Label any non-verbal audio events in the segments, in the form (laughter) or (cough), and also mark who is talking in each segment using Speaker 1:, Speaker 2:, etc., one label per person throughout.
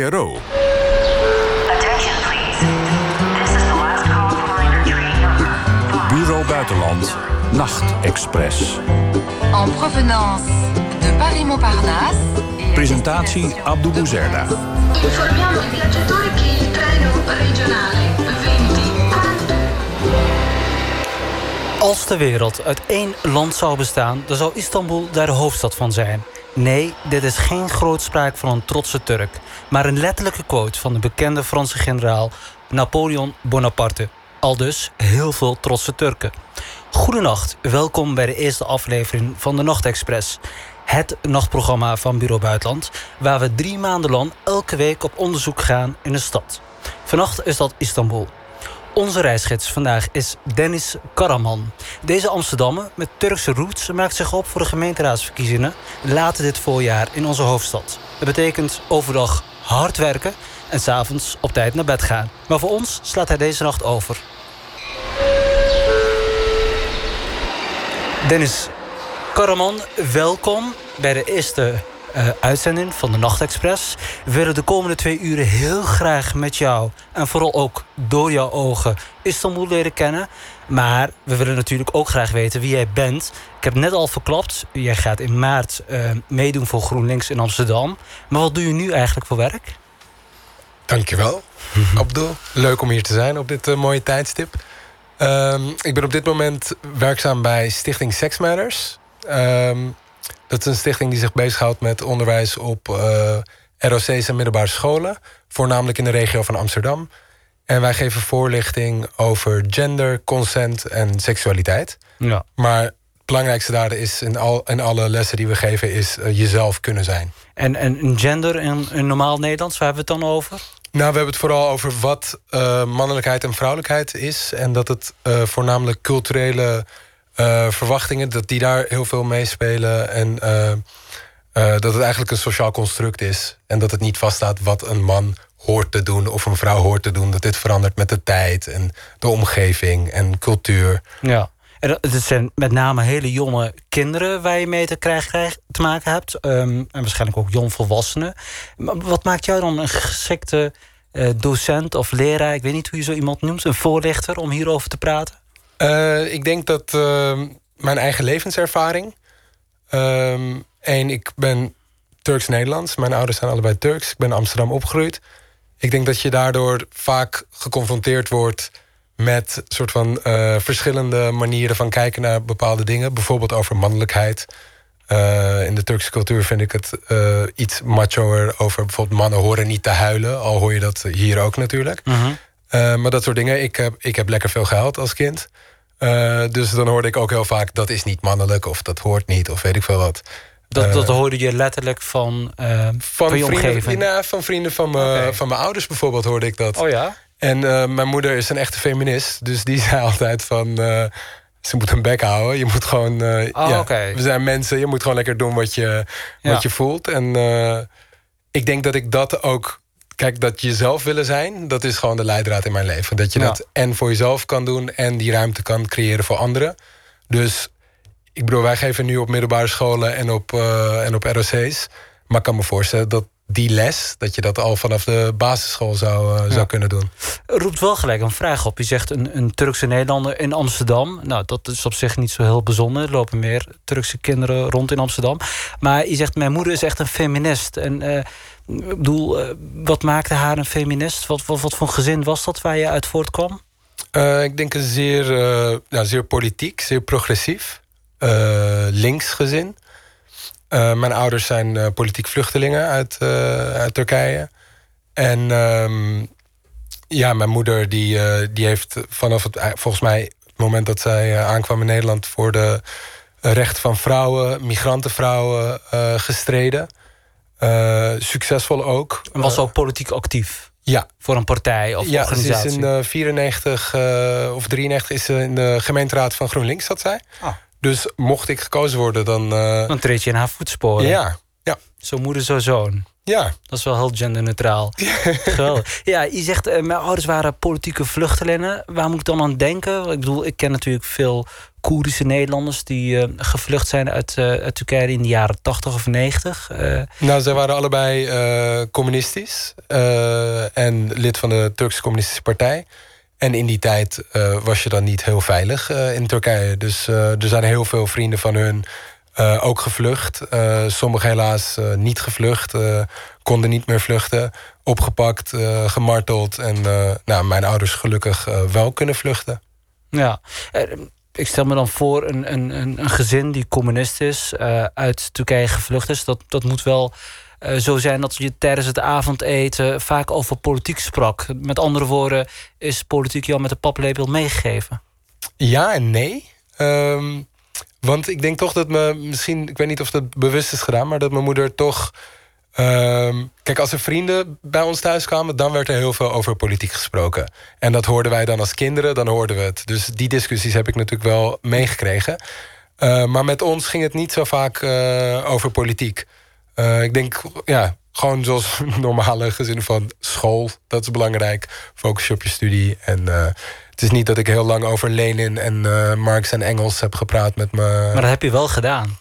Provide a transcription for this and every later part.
Speaker 1: KRO. Bureau Buitenland, Nachtexpress.
Speaker 2: En provenance de Paris-Montparnasse.
Speaker 1: Presentatie Abdou Bouzerda.
Speaker 3: Informiamo i viaggiatori che il treno regionale 20
Speaker 4: Als de wereld uit één land zou bestaan, dan zou Istanbul daar de hoofdstad van zijn. Nee, dit is geen grootspraak van een trotse Turk, maar een letterlijke quote van de bekende Franse generaal Napoleon Bonaparte. Al dus heel veel trotse Turken. Goedenacht, welkom bij de eerste aflevering van de Nachtexpress. Het nachtprogramma van Bureau Buitenland, waar we drie maanden lang elke week op onderzoek gaan in een stad. Vannacht is dat Istanbul. Onze reisgids vandaag is Dennis Karaman. Deze Amsterdammer met Turkse roots maakt zich op voor de gemeenteraadsverkiezingen later dit voorjaar in onze hoofdstad. Dat betekent overdag hard werken en s'avonds op tijd naar bed gaan. Maar voor ons slaat hij deze nacht over. Dennis Karaman, welkom bij de eerste uh, uitzending van de Nachtexpress. We willen de komende twee uren heel graag met jou... en vooral ook door jouw ogen Istanbul leren kennen. Maar we willen natuurlijk ook graag weten wie jij bent. Ik heb net al verklapt, jij gaat in maart uh, meedoen voor GroenLinks in Amsterdam. Maar wat doe je nu eigenlijk voor werk?
Speaker 5: Dankjewel, (laughs) Abdul. Leuk om hier te zijn op dit uh, mooie tijdstip. Um, ik ben op dit moment werkzaam bij Stichting Sex Matters... Um, dat is een stichting die zich bezighoudt met onderwijs op uh, ROC's en middelbare scholen. Voornamelijk in de regio van Amsterdam. En wij geven voorlichting over gender, consent en seksualiteit.
Speaker 4: Ja.
Speaker 5: Maar het belangrijkste daar is in, al, in alle lessen die we geven... is uh, jezelf kunnen zijn.
Speaker 4: En, en gender in, in normaal Nederlands, waar hebben we het dan over?
Speaker 5: Nou, we hebben het vooral over wat uh, mannelijkheid en vrouwelijkheid is. En dat het uh, voornamelijk culturele uh, verwachtingen, dat die daar heel veel meespelen. En uh, uh, dat het eigenlijk een sociaal construct is. En dat het niet vaststaat wat een man hoort te doen of een vrouw hoort te doen. Dat dit verandert met de tijd en de omgeving en cultuur.
Speaker 4: Ja. En het zijn met name hele jonge kinderen waar je mee te, krijgen, te maken hebt. Um, en waarschijnlijk ook jongvolwassenen. Maar wat maakt jou dan een geschikte docent of leraar? Ik weet niet hoe je zo iemand noemt. Een voorlichter om hierover te praten?
Speaker 5: Uh, ik denk dat uh, mijn eigen levenservaring. Eén, um, ik ben Turks-Nederlands. Mijn ouders zijn allebei Turks. Ik ben in Amsterdam opgegroeid. Ik denk dat je daardoor vaak geconfronteerd wordt met soort van uh, verschillende manieren van kijken naar bepaalde dingen. Bijvoorbeeld over mannelijkheid. Uh, in de Turkse cultuur vind ik het uh, iets machoer over bijvoorbeeld mannen horen niet te huilen. Al hoor je dat hier ook natuurlijk.
Speaker 4: Uh,
Speaker 5: maar dat soort dingen. Ik heb, ik heb lekker veel geld als kind. Uh, dus dan hoorde ik ook heel vaak... dat is niet mannelijk of dat hoort niet of weet ik veel wat.
Speaker 4: Dat, uh, dat hoorde je letterlijk van, van,
Speaker 5: van
Speaker 4: je
Speaker 5: vrienden? Ja, van vrienden van, okay. van mijn ouders bijvoorbeeld hoorde ik dat.
Speaker 4: Oh ja?
Speaker 5: En mijn moeder is een echte feminist. Dus die (laughs) zei altijd van... ze moet een bek houden. Je moet gewoon...
Speaker 4: oh,
Speaker 5: ja,
Speaker 4: okay.
Speaker 5: We zijn mensen. Je moet gewoon lekker doen wat je, wat je voelt. En ik denk dat ik dat ook Kijk, dat jezelf willen zijn, dat is gewoon de leidraad in mijn leven. Dat je
Speaker 4: Ja.
Speaker 5: dat en voor jezelf kan doen en die ruimte kan creëren voor anderen. Dus ik bedoel, wij geven nu op middelbare scholen en op, uh, en op ROC's. Maar ik kan me voorstellen dat die les, dat je dat al vanaf de basisschool zou, uh,
Speaker 4: Ja.
Speaker 5: zou kunnen doen.
Speaker 4: roept wel gelijk een vraag op. Je zegt een, een Turkse Nederlander in Amsterdam. Nou, dat is op zich niet zo heel bijzonder. Er lopen meer Turkse kinderen rond in Amsterdam. Maar je zegt, mijn moeder is echt een feminist. En eh, ik bedoel, eh, wat maakte haar een feminist? Wat, wat, wat voor gezin was dat waar je uit voortkwam?
Speaker 5: Uh, ik denk een zeer, uh, ja, zeer politiek, zeer progressief. Uh, links gezin. Mijn ouders zijn politiek vluchtelingen uit, uit Turkije. En um, ja, mijn moeder die, die heeft vanaf het, volgens mij, het moment dat zij aankwam in Nederland voor de rechten van vrouwen, migrantenvrouwen, gestreden. Uh, succesvol ook.
Speaker 4: En was ze ook politiek actief?
Speaker 5: Ja.
Speaker 4: Voor een partij of
Speaker 5: ja,
Speaker 4: organisatie?
Speaker 5: Ze is in uh, 94 uh, of 93 is ze in de gemeenteraad van GroenLinks, zat zij.
Speaker 4: Ah.
Speaker 5: Dus mocht ik gekozen worden, dan... Uh...
Speaker 4: Dan treed je in haar voetsporen.
Speaker 5: Ja, ja.
Speaker 4: Zo moeder, zo zoon.
Speaker 5: Ja.
Speaker 4: Dat is wel heel genderneutraal. (laughs) Geweldig. Ja, je zegt, mijn ouders waren politieke vluchtelingen. Waar moet ik dan aan denken? Ik bedoel, ik ken natuurlijk veel Koerdische Nederlanders die gevlucht zijn uit, uit, Turkije in de jaren 80 of 90?
Speaker 5: Nou, zij waren allebei communistisch en lid van de Turkse Communistische Partij. En in die tijd was je dan niet heel veilig in Turkije. Dus er zijn heel veel vrienden van hun ook gevlucht. sommigen helaas niet gevlucht, konden niet meer vluchten opgepakt, gemarteld. En nou, mijn ouders gelukkig wel kunnen vluchten.
Speaker 4: Ja, ik stel me dan voor een, een, een gezin die communist is, uit Turkije gevlucht is. Dat, dat moet wel zo zijn dat je tijdens het avondeten vaak over politiek sprak. Met andere woorden, is politiek jou met de paplepel meegegeven?
Speaker 5: Ja en nee. Um, want ik denk toch dat me misschien, ik weet niet of dat bewust is gedaan, maar dat mijn moeder toch Ehm, kijk, als er vrienden bij ons thuis kwamen... dan werd er heel veel over politiek gesproken. En dat hoorden wij dan als kinderen, dan hoorden we het. Dus die discussies heb ik natuurlijk wel meegekregen. Uh, maar met ons ging het niet zo vaak uh, over politiek. Uh, ik denk, ja, gewoon zoals (laughs) normale gezinnen van school. Dat is belangrijk. Focus op je studie. En het is niet dat ik heel lang over Lenin en Marx en Engels heb gepraat met me.
Speaker 4: Maar dat heb je wel gedaan.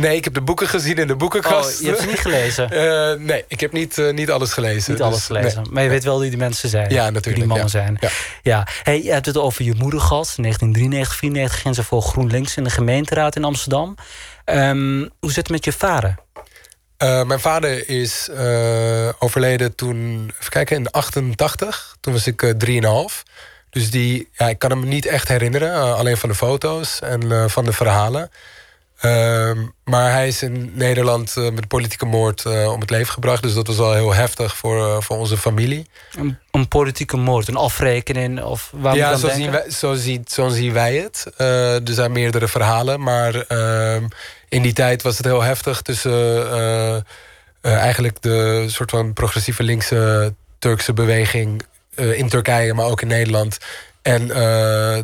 Speaker 5: Nee, ik heb de boeken gezien in de boekenkast.
Speaker 4: Oh, je hebt ze niet gelezen?
Speaker 5: Uh, (laughs) nee, ik heb niet, uh, niet alles gelezen.
Speaker 4: Niet alles dus, gelezen. Nee. Maar je weet wel wie die mensen zijn.
Speaker 5: Ja, natuurlijk. Wie
Speaker 4: die mannen ja. zijn. Ja. ja. Hey, je hebt het over je moeder gehad. In 1993, 94 ging ze voor GroenLinks in de gemeenteraad in Amsterdam. Um, hoe zit het met je vader?
Speaker 5: Uh, mijn vader is overleden toen, even kijken, in 88. Toen was ik 3,5. Dus die, ja, ik kan hem niet echt herinneren. alleen van de foto's en van de verhalen. Ehm, maar hij is in Nederland uh, met politieke moord uh, om het leven gebracht. Dus dat was al heel heftig voor, uh, voor onze familie.
Speaker 4: Een, een, politieke moord, een afrekening? Of waar ja,
Speaker 5: zo zien, wij, zo, zien, zo zien wij het. er zijn meerdere verhalen. Maar ehm, in die tijd was het heel heftig tussen eigenlijk de soort van progressieve linkse Turkse beweging in Turkije, maar ook in Nederland. En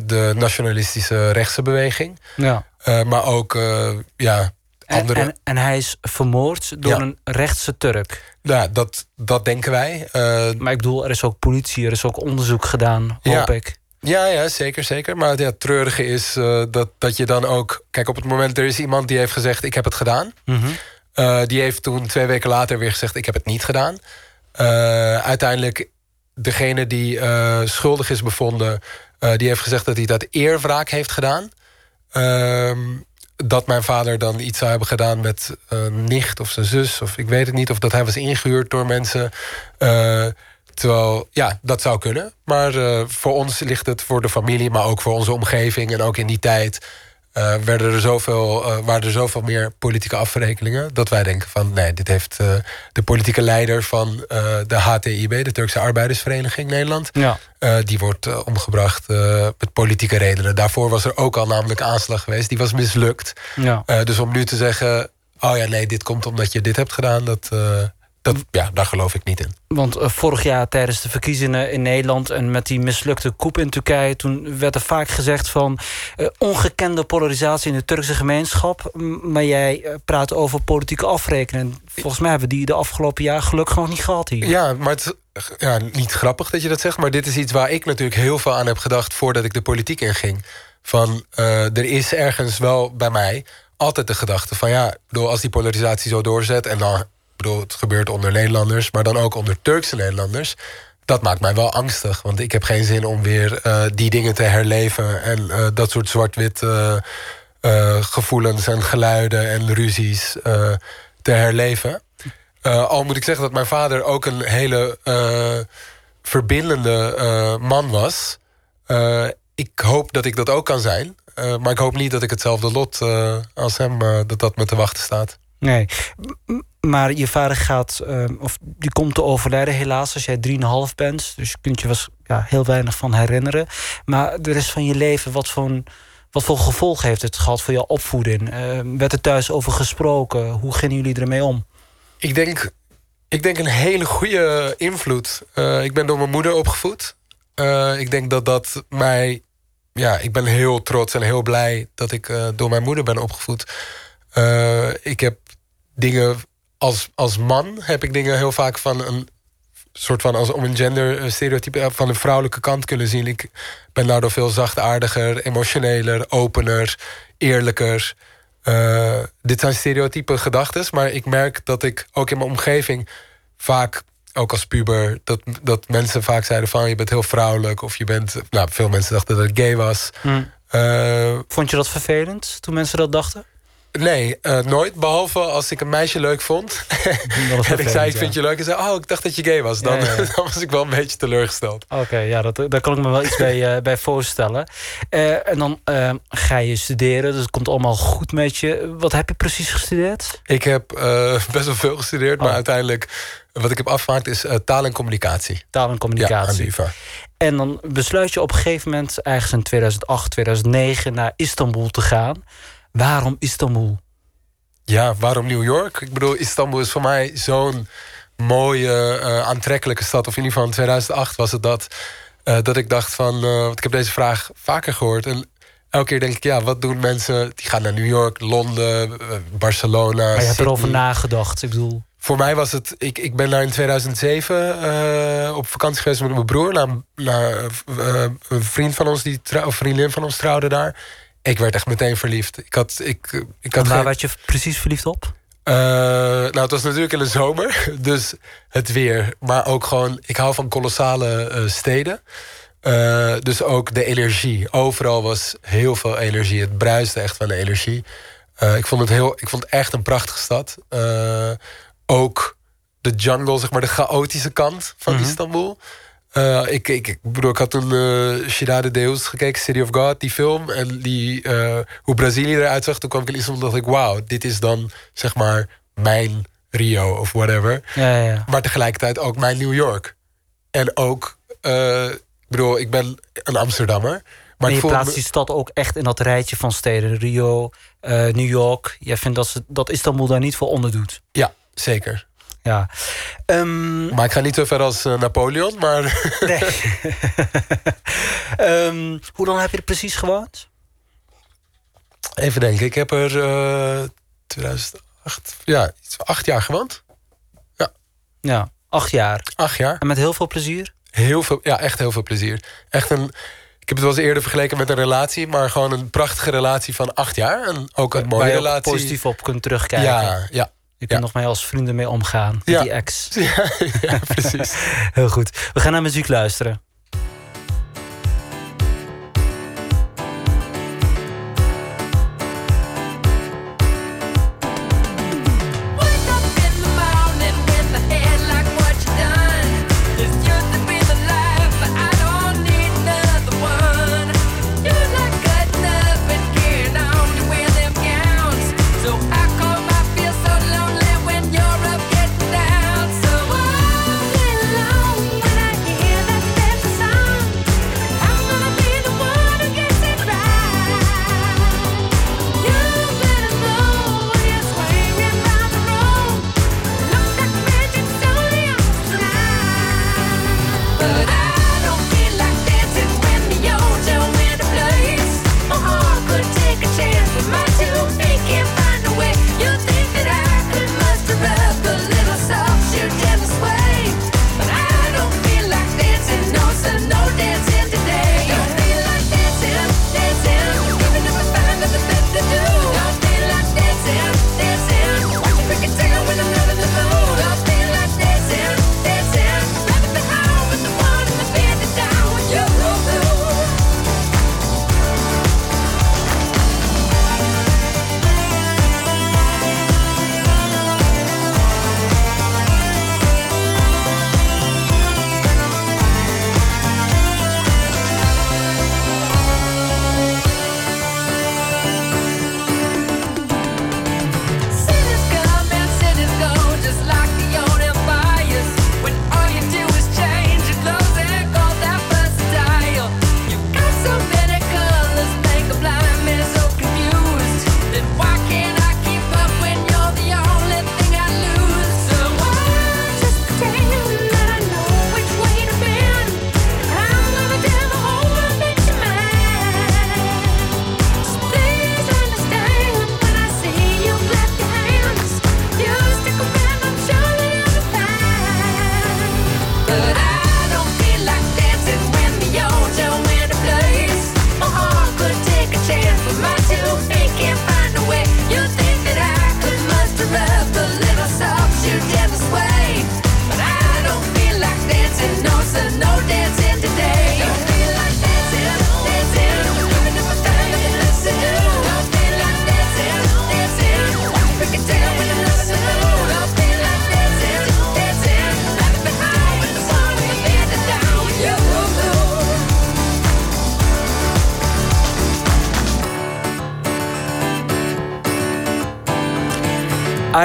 Speaker 5: de nationalistische rechtse beweging.
Speaker 4: Ja.
Speaker 5: Uh, maar ook uh, ja, andere...
Speaker 4: En, en, en, hij is vermoord door ja. een rechtse Turk.
Speaker 5: Ja, dat, dat denken wij.
Speaker 4: Maar ik bedoel, er is ook politie, er is ook onderzoek gedaan, hoop
Speaker 5: ja.
Speaker 4: ik.
Speaker 5: Ja, ja, zeker, zeker. Maar ja, het treurige is dat, dat je dan ook... Kijk, op het moment, er is iemand die heeft gezegd... ik heb het gedaan.
Speaker 4: Mm
Speaker 5: -hmm. die heeft toen twee weken later weer gezegd... ik heb het niet gedaan. uiteindelijk, degene die schuldig is bevonden... die heeft gezegd dat hij dat eerwraak heeft gedaan... Ehm, dat mijn vader dan iets zou hebben gedaan met een nicht of zijn zus. Of ik weet het niet. Of dat hij was ingehuurd door mensen. Terwijl, ja, dat zou kunnen. Maar voor ons ligt het voor de familie, maar ook voor onze omgeving. En ook in die tijd uh, werden er zoveel, uh, waren er zoveel meer politieke afrekeningen... dat wij denken van, nee, dit heeft uh, de politieke leider van de HTIB... de Turkse Arbeidersvereniging Nederland...
Speaker 4: Ja.
Speaker 5: die wordt omgebracht met politieke redenen. Daarvoor was er ook al namelijk aanslag geweest. Die was mislukt.
Speaker 4: Ja.
Speaker 5: dus om nu te zeggen... oh ja, nee, dit komt omdat je dit hebt gedaan... dat, dat, ja, daar geloof ik niet in.
Speaker 4: Want uh, vorig jaar tijdens de verkiezingen in Nederland... en met die mislukte coup in Turkije... toen werd er vaak gezegd van... Uh, ongekende polarisatie in de Turkse gemeenschap. Maar jij uh, praat over politieke afrekening. Volgens mij hebben we die de afgelopen jaar gelukkig nog niet gehad hier.
Speaker 5: Ja, maar het is ja, niet grappig dat je dat zegt... maar dit is iets waar ik natuurlijk heel veel aan heb gedacht... voordat ik de politiek inging. Van, er is ergens wel bij mij altijd de gedachte van... ja, als die polarisatie zo doorzet... en dan bedoel, het gebeurt onder Nederlanders, maar dan ook onder Turkse Nederlanders. Dat maakt mij wel angstig, want ik heb geen zin om weer uh, die dingen te herleven en uh, dat soort zwart-wit uh, gevoelens en geluiden en ruzies te herleven. al moet ik zeggen dat mijn vader ook een hele verbindende man was. ik hoop dat ik dat ook kan zijn. maar ik hoop niet dat ik hetzelfde lot als hem, dat dat me te wachten staat.
Speaker 4: Nee, maar je vader gaat, uh, of die komt te overlijden helaas als jij 3,5 bent. Dus je kunt je was, ja, heel weinig van herinneren. Maar de rest van je leven, wat voor, wat voor gevolgen heeft het gehad voor jouw opvoeding? Uh, werd er thuis over gesproken? Hoe gingen jullie ermee om?
Speaker 5: Ik denk, ik denk een hele goede invloed. Uh, ik ben door mijn moeder opgevoed. ik denk dat dat mij... Ja, ik ben heel trots en heel blij dat ik door mijn moeder ben opgevoed. ik heb dingen als, als man heb ik dingen heel vaak van een soort van als om een gender stereotype van de vrouwelijke kant kunnen zien. Ik ben daardoor veel zachtaardiger, emotioneler, opener, eerlijker. Uh, dit zijn stereotype gedachten, maar ik merk dat ik ook in mijn omgeving vaak, ook als puber, dat, dat mensen vaak zeiden van je bent heel vrouwelijk of je bent. Nou, veel mensen dachten dat ik gay was.
Speaker 4: Hmm. Uh, Vond je dat vervelend toen mensen dat dachten?
Speaker 5: Nee, uh, nooit. Behalve als ik een meisje leuk vond. (laughs) en ik zei, ik vind je leuk. En zei, oh, ik dacht dat je gay was. Dan, ja, ja. (laughs) dan was ik wel een beetje teleurgesteld.
Speaker 4: Oké, ja, dat, daar kan ik me wel iets bij, uh, bij voorstellen. Uh, en dan ga je studeren, dus het komt allemaal goed met je. Wat heb je precies gestudeerd?
Speaker 5: Ik heb (laughs) best wel veel gestudeerd, oh. maar uiteindelijk... wat ik heb afgemaakt is taal en communicatie.
Speaker 4: Taal en communicatie.
Speaker 5: Ja,
Speaker 4: en dan besluit je op een gegeven moment... ergens in 2008, 2009 naar Istanbul te gaan... Waarom Istanbul?
Speaker 5: Ja, waarom New York? Ik bedoel, Istanbul is voor mij zo'n mooie, uh, aantrekkelijke stad. Of in ieder geval in 2008 was het dat. Uh, dat ik dacht van, uh, ik heb deze vraag vaker gehoord. En elke keer denk ik, ja, wat doen mensen? Die gaan naar New York, Londen, Barcelona.
Speaker 4: Maar je hebt erover nagedacht, ik bedoel.
Speaker 5: Voor mij was het, ik, ik ben daar in 2007 op vakantie geweest met mijn broer. Naar, naar een vriend van ons, die of vriendin van ons trouwde daar. Ik werd echt meteen verliefd. Ik had, ik, ik had
Speaker 4: waar geen... werd je precies verliefd op?
Speaker 5: Uh, nou, het was natuurlijk in de zomer, (laughs) dus het weer. Maar ook gewoon, ik hou van kolossale uh, steden. Uh, dus ook de energie. Overal was heel veel energie. Het bruiste echt van de energie. ik, vond het heel, ik vond het echt een prachtige stad. ook de jungle, zeg maar, de chaotische kant van mm -hmm. Istanbul. Uh, ik, ik, ik, bedoel, ik had toen uh, Cidade Deus gekeken, City of God, die film. En die, uh, hoe Brazilië eruit zag. Toen kwam ik in Istanbul dacht ik, wauw, dit is dan zeg maar mijn Rio of whatever.
Speaker 4: Ja, ja.
Speaker 5: Maar tegelijkertijd ook mijn New York. En ook, ik bedoel, ik ben een Amsterdammer. Maar
Speaker 4: en
Speaker 5: je
Speaker 4: plaatst me... die stad ook echt in dat rijtje van steden. Rio, New York. Jij vindt dat, ze, dat Istanbul daar niet voor onderdoet?
Speaker 5: Ja, zeker
Speaker 4: ja. Um,
Speaker 5: maar ik ga niet zo ver als uh, Napoleon, maar...
Speaker 4: nee. um, (laughs) hoe lang heb je er precies gewoond?
Speaker 5: Even denken, ik heb er uh, 2008, ja, acht jaar gewoond. Ja.
Speaker 4: Ja, acht jaar.
Speaker 5: Acht jaar.
Speaker 4: En met heel veel plezier?
Speaker 5: Heel veel, ja, echt heel veel plezier. Echt een, ik heb het wel eens eerder vergeleken met een relatie, maar gewoon een prachtige relatie van acht jaar. En ook een mooie
Speaker 4: Waar je
Speaker 5: relatie.
Speaker 4: positief op kunt terugkijken.
Speaker 5: Ja, ja.
Speaker 4: Je kunt nog mee als vrienden mee omgaan. Met die ex. (laughs)
Speaker 5: Ja precies. (laughs)
Speaker 4: Heel goed. We gaan naar muziek luisteren.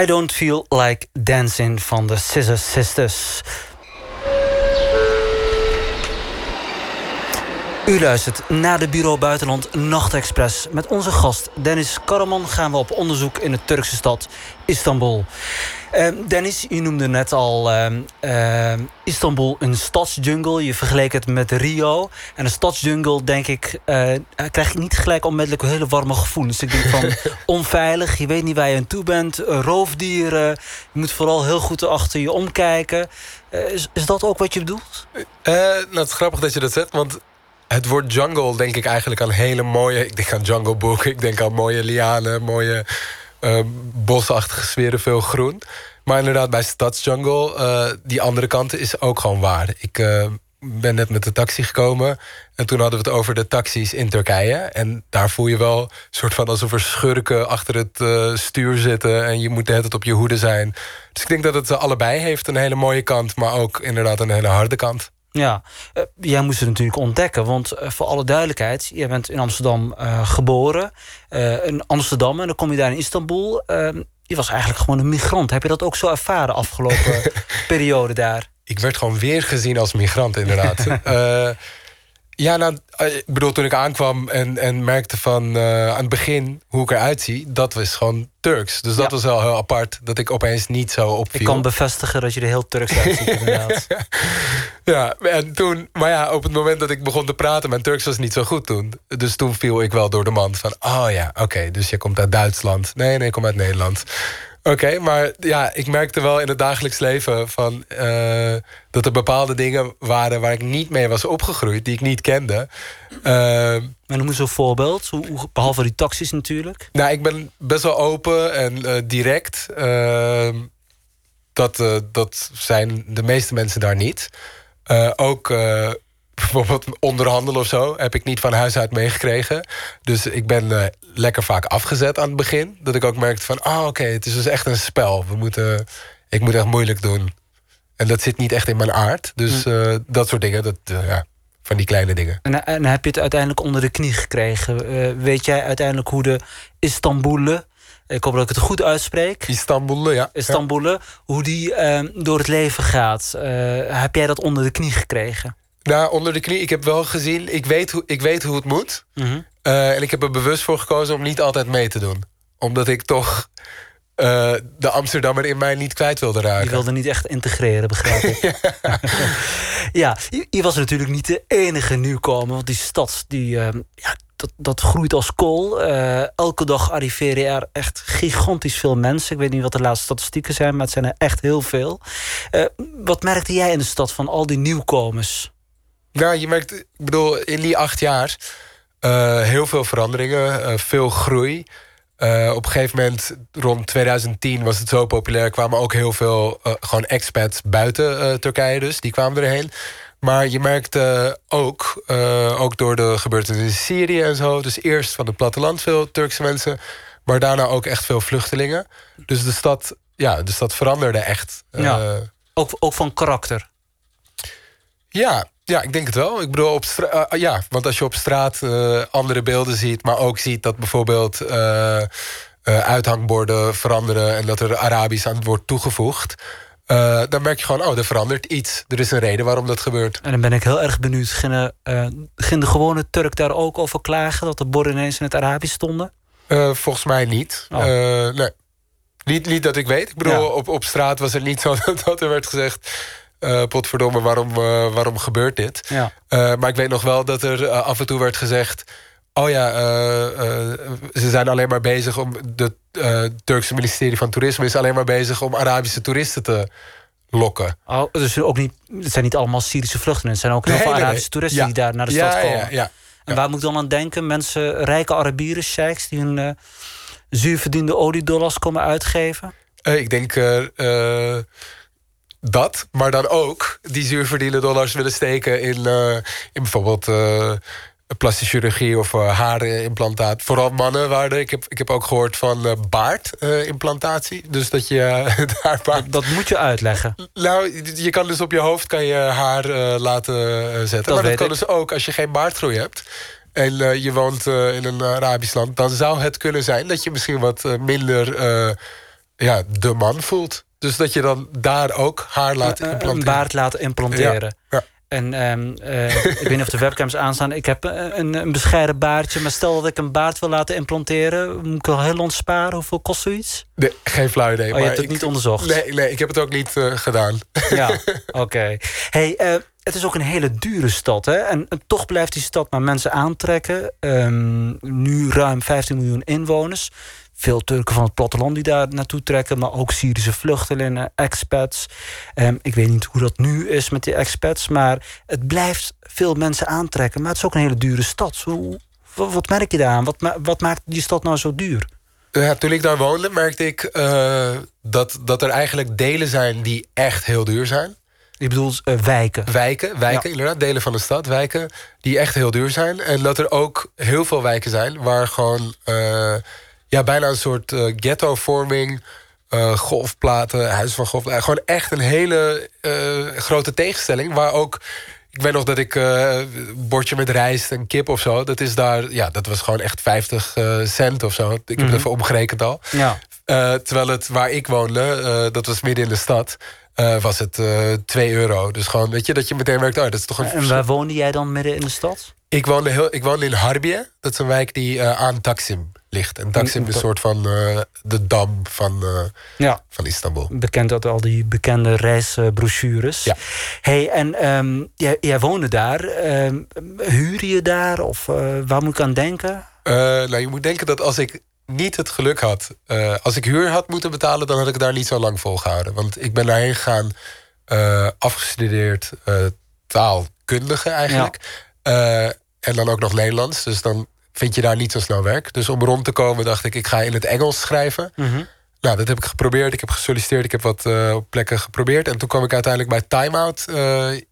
Speaker 4: I Don't Feel Like Dancing van de Scissor Sisters. U luistert naar de Bureau Buitenland Nachtexpress. Met onze gast Dennis Karaman gaan we op onderzoek in de Turkse stad Istanbul. Uh, Dennis, je noemde net al uh, Istanbul een stadsjungle. Je vergeleek het met Rio. En een stadsjungle, denk ik, uh, krijg je niet gelijk onmiddellijk hele warme gevoelens. Ik denk van (laughs) onveilig, je weet niet waar je aan toe bent. roofdieren, je moet vooral heel goed achter je omkijken. Is, is, dat ook wat je bedoelt?
Speaker 5: nou, het is grappig dat je dat zegt, want het woord jungle denk ik eigenlijk aan hele mooie... Ik denk aan Jungle Book, ik denk aan mooie lianen, mooie uh, bosachtige sferen, veel groen. Maar inderdaad, bij Stadsjungle, uh, die andere kant is ook gewoon waar. Ik uh, ben net met de taxi gekomen en toen hadden we het over de taxis in Turkije. En daar voel je wel soort van alsof er schurken achter het stuur zitten... en je moet het op je hoede zijn. Dus ik denk dat het allebei heeft, een hele mooie kant... maar ook inderdaad een hele harde kant.
Speaker 4: Ja, uh, jij moest het natuurlijk ontdekken. Want uh, voor alle duidelijkheid, jij bent in Amsterdam uh, geboren. in Amsterdam en dan kom je daar in Istanbul. Ehm, je was eigenlijk gewoon een migrant. Heb je dat ook zo ervaren afgelopen (laughs) periode daar?
Speaker 5: Ik werd gewoon weer gezien als migrant, inderdaad. (laughs) Ja, nou, ik bedoel, toen ik aankwam en, en merkte van uh, aan het begin hoe ik eruit zie, dat was gewoon Turks. Dus dat was wel heel apart, dat ik opeens niet zo opviel.
Speaker 4: Ik kan bevestigen dat je er heel Turks uitziet, (laughs) inderdaad.
Speaker 5: ja, en toen, maar ja, op het moment dat ik begon te praten, mijn Turks was niet zo goed toen. Dus toen viel ik wel door de mand van, oh ja, oké, dus je komt uit Duitsland. Nee, nee, ik kom uit Nederland. Oké, maar ja, ik merkte wel in het dagelijks leven van, uh, dat er bepaalde dingen waren waar ik niet mee was opgegroeid, die ik niet kende.
Speaker 4: Uh, en noem eens een voorbeeld, behalve die taxis natuurlijk.
Speaker 5: Nou, ik ben best wel open en uh, direct. Ehm, dat, dat zijn de meeste mensen daar niet. ook (laughs) bijvoorbeeld onderhandelen of zo... heb ik niet van huis uit meegekregen. Dus ik ben lekker vaak afgezet aan het begin. Dat ik ook merkte van, ah oh, oké, het is dus echt een spel. We moeten, ik moet echt moeilijk doen. En dat zit niet echt in mijn aard. Dus uh, dat soort dingen, dat, uh, ja, van die kleine dingen.
Speaker 4: En, en, heb je het uiteindelijk onder de knie gekregen? weet jij uiteindelijk hoe de Istanbulen... Ik hoop dat ik het goed uitspreek.
Speaker 5: Istanbul, ja.
Speaker 4: Istanbul, hoe die door het leven gaat. heb jij dat onder de knie gekregen?
Speaker 5: Nou, onder de knie. Ik heb wel gezien, ik weet hoe, ik weet hoe het moet. Mhm. Uh, en ik heb er bewust voor gekozen om niet altijd mee te doen. Omdat ik toch uh, de Amsterdammer in mij niet kwijt wilde raken.
Speaker 4: Je wilde niet echt integreren, begrijp ik. (laughs) ja, je, was natuurlijk niet de enige nieuwkomer. Want die stad, die, uh, ja, dat, dat groeit als kool. elke dag arriveren er echt gigantisch veel mensen. Ik weet niet wat de laatste statistieken zijn, maar het zijn er echt heel veel. wat merkte jij in de stad van al die nieuwkomers?
Speaker 5: Ja, je merkt, ik bedoel, in die acht jaar uh, heel veel veranderingen, uh, veel groei. Uh, op een gegeven moment, rond 2010 was het zo populair... kwamen ook heel veel gewoon expats buiten Turkije dus. Die kwamen erheen. Maar je merkte ook, ook door de gebeurtenissen in Syrië en zo... dus eerst van het platteland veel Turkse mensen... maar daarna ook echt veel vluchtelingen. Dus de stad, ja, de stad veranderde echt.
Speaker 4: Ja, ook, ook van karakter.
Speaker 5: Ja, ja, ik denk het wel. Ik bedoel, op uh, ja, want als je op straat uh, andere beelden ziet, maar ook ziet dat bijvoorbeeld uh, uithangborden veranderen en dat er Arabisch aan het wordt toegevoegd. dan merk je gewoon, oh, er verandert iets. Er is een reden waarom dat gebeurt.
Speaker 4: En dan ben ik heel erg benieuwd. Ging, ging de gewone Turk daar ook over klagen dat de borden ineens in het Arabisch stonden?
Speaker 5: volgens mij niet. Oh. nee. Niet, niet dat ik weet. Ik bedoel, op, op straat was het niet zo (laughs) dat er werd gezegd uh, potverdomme, waarom, uh, waarom gebeurt dit? Ja. Uh, maar ik weet nog wel dat er af en toe werd gezegd... oh ja, ze zijn alleen maar bezig om... de Turkse ministerie van Toerisme is alleen maar bezig... om Arabische toeristen te lokken.
Speaker 4: Oh, dus ook niet, het zijn niet allemaal Syrische vluchtelingen. Het zijn ook heel veel Arabische toeristen die daar naar de stad komen. Ja, ja, en waar moet ik dan aan denken? Mensen, rijke Arabieren, sheiks... die hun zuurverdiende oliedollars komen uitgeven?
Speaker 5: ik denk dat, maar dan ook die zuurverdiende dollars willen steken in, uh, in bijvoorbeeld uh, plastische chirurgie of uh, haarimplantaat. Vooral mannen waren ik heb, ik heb ook gehoord van baardimplantatie. dus dat je. (laughs)
Speaker 4: Dat, dat, moet je uitleggen.
Speaker 5: Nou, je kan dus op je hoofd kan je haar laten zetten. Dat maar dat kan dus ook als je geen baardgroei hebt en je woont in een Arabisch land... dan zou het kunnen zijn dat je misschien wat minder ja, de man voelt. Dus dat je dan daar ook haar laat
Speaker 4: Een-
Speaker 5: implanteren.
Speaker 4: Een baard laten implanteren.
Speaker 5: Ja, ja.
Speaker 4: En ehm, eh, ik weet niet of de webcams aanstaan. Ik heb een, een, een bescheiden baardje. Maar stel dat ik een baard wil laten implanteren... moet ik wel heel ontsparen. Hoeveel kost zoiets?
Speaker 5: Nee, geen flauw idee.
Speaker 4: Oh, je
Speaker 5: maar
Speaker 4: hebt het
Speaker 5: ik-
Speaker 4: niet onderzocht?
Speaker 5: Nee, nee, ik heb het ook niet eh, gedaan.
Speaker 4: Ja, (laughs) oké. Hey, eh, het is ook een hele dure stad. Hè? En, en toch blijft die stad maar mensen aantrekken. Ehm, nu ruim 15 miljoen inwoners. Veel Turken van het platteland die daar naartoe trekken. Maar ook Syrische vluchtelingen, expats. Ehm, ik weet niet hoe dat nu is met die expats. Maar het blijft veel mensen aantrekken. Maar het is ook een hele dure stad. Hoe, wat, wat merk je daaraan? Wat, wat maakt die stad nou zo duur?
Speaker 5: Ja, toen ik daar woonde, merkte ik eh, dat, dat er eigenlijk delen zijn die echt heel duur zijn.
Speaker 4: Ik bedoel eh, wijken.
Speaker 5: Wijken, wijken
Speaker 4: Ja.
Speaker 5: inderdaad, delen van de stad, wijken die echt heel duur zijn. En dat er ook heel veel wijken zijn waar gewoon eh, ja, bijna een soort eh, ghetto-vorming, eh, golfplaten, huis van golfplaten. Gewoon echt een hele eh, grote tegenstelling. Waar ook, ik weet nog dat ik eh, een bordje met rijst en kip of zo, dat is daar, ja, dat was gewoon echt 50 eh, cent of zo. Ik heb het even omgerekend al.
Speaker 4: Ja.
Speaker 5: Eh, terwijl het waar ik woonde, eh, dat was midden in de stad, eh, was het eh 2 euro. Dus gewoon, weet je, dat je meteen merkt, oh, dat is toch een
Speaker 4: En
Speaker 5: verschil.
Speaker 4: waar woonde jij dan midden in de stad?
Speaker 5: Ik woonde, heel, ik woonde in Harbiye. Dat is een wijk die eh, aan Taksim ligt. En Taksim is een soort van de dam van,
Speaker 4: Ja.
Speaker 5: van Istanbul.
Speaker 4: bekend uit al die bekende reisbrochures.
Speaker 5: Ja.
Speaker 4: Hey, en ehm, jij, jij woonde daar. Ehm huur je daar? Of waar moet ik aan denken?
Speaker 5: Nou, je moet denken dat als ik niet het geluk had... eh, als ik huur had moeten betalen, dan had ik daar niet zo lang volgehouden. Want ik ben daarheen gegaan, eh, afgestudeerd eh, taalkundige eigenlijk. En dan ook nog Nederlands. Dus dan vind je daar niet zo snel werk. Dus om rond te komen dacht ik, ik ga in het Engels schrijven. Nou, dat heb ik geprobeerd. Ik heb gesolliciteerd. Ik heb wat plekken geprobeerd. En toen kwam ik uiteindelijk bij Time Out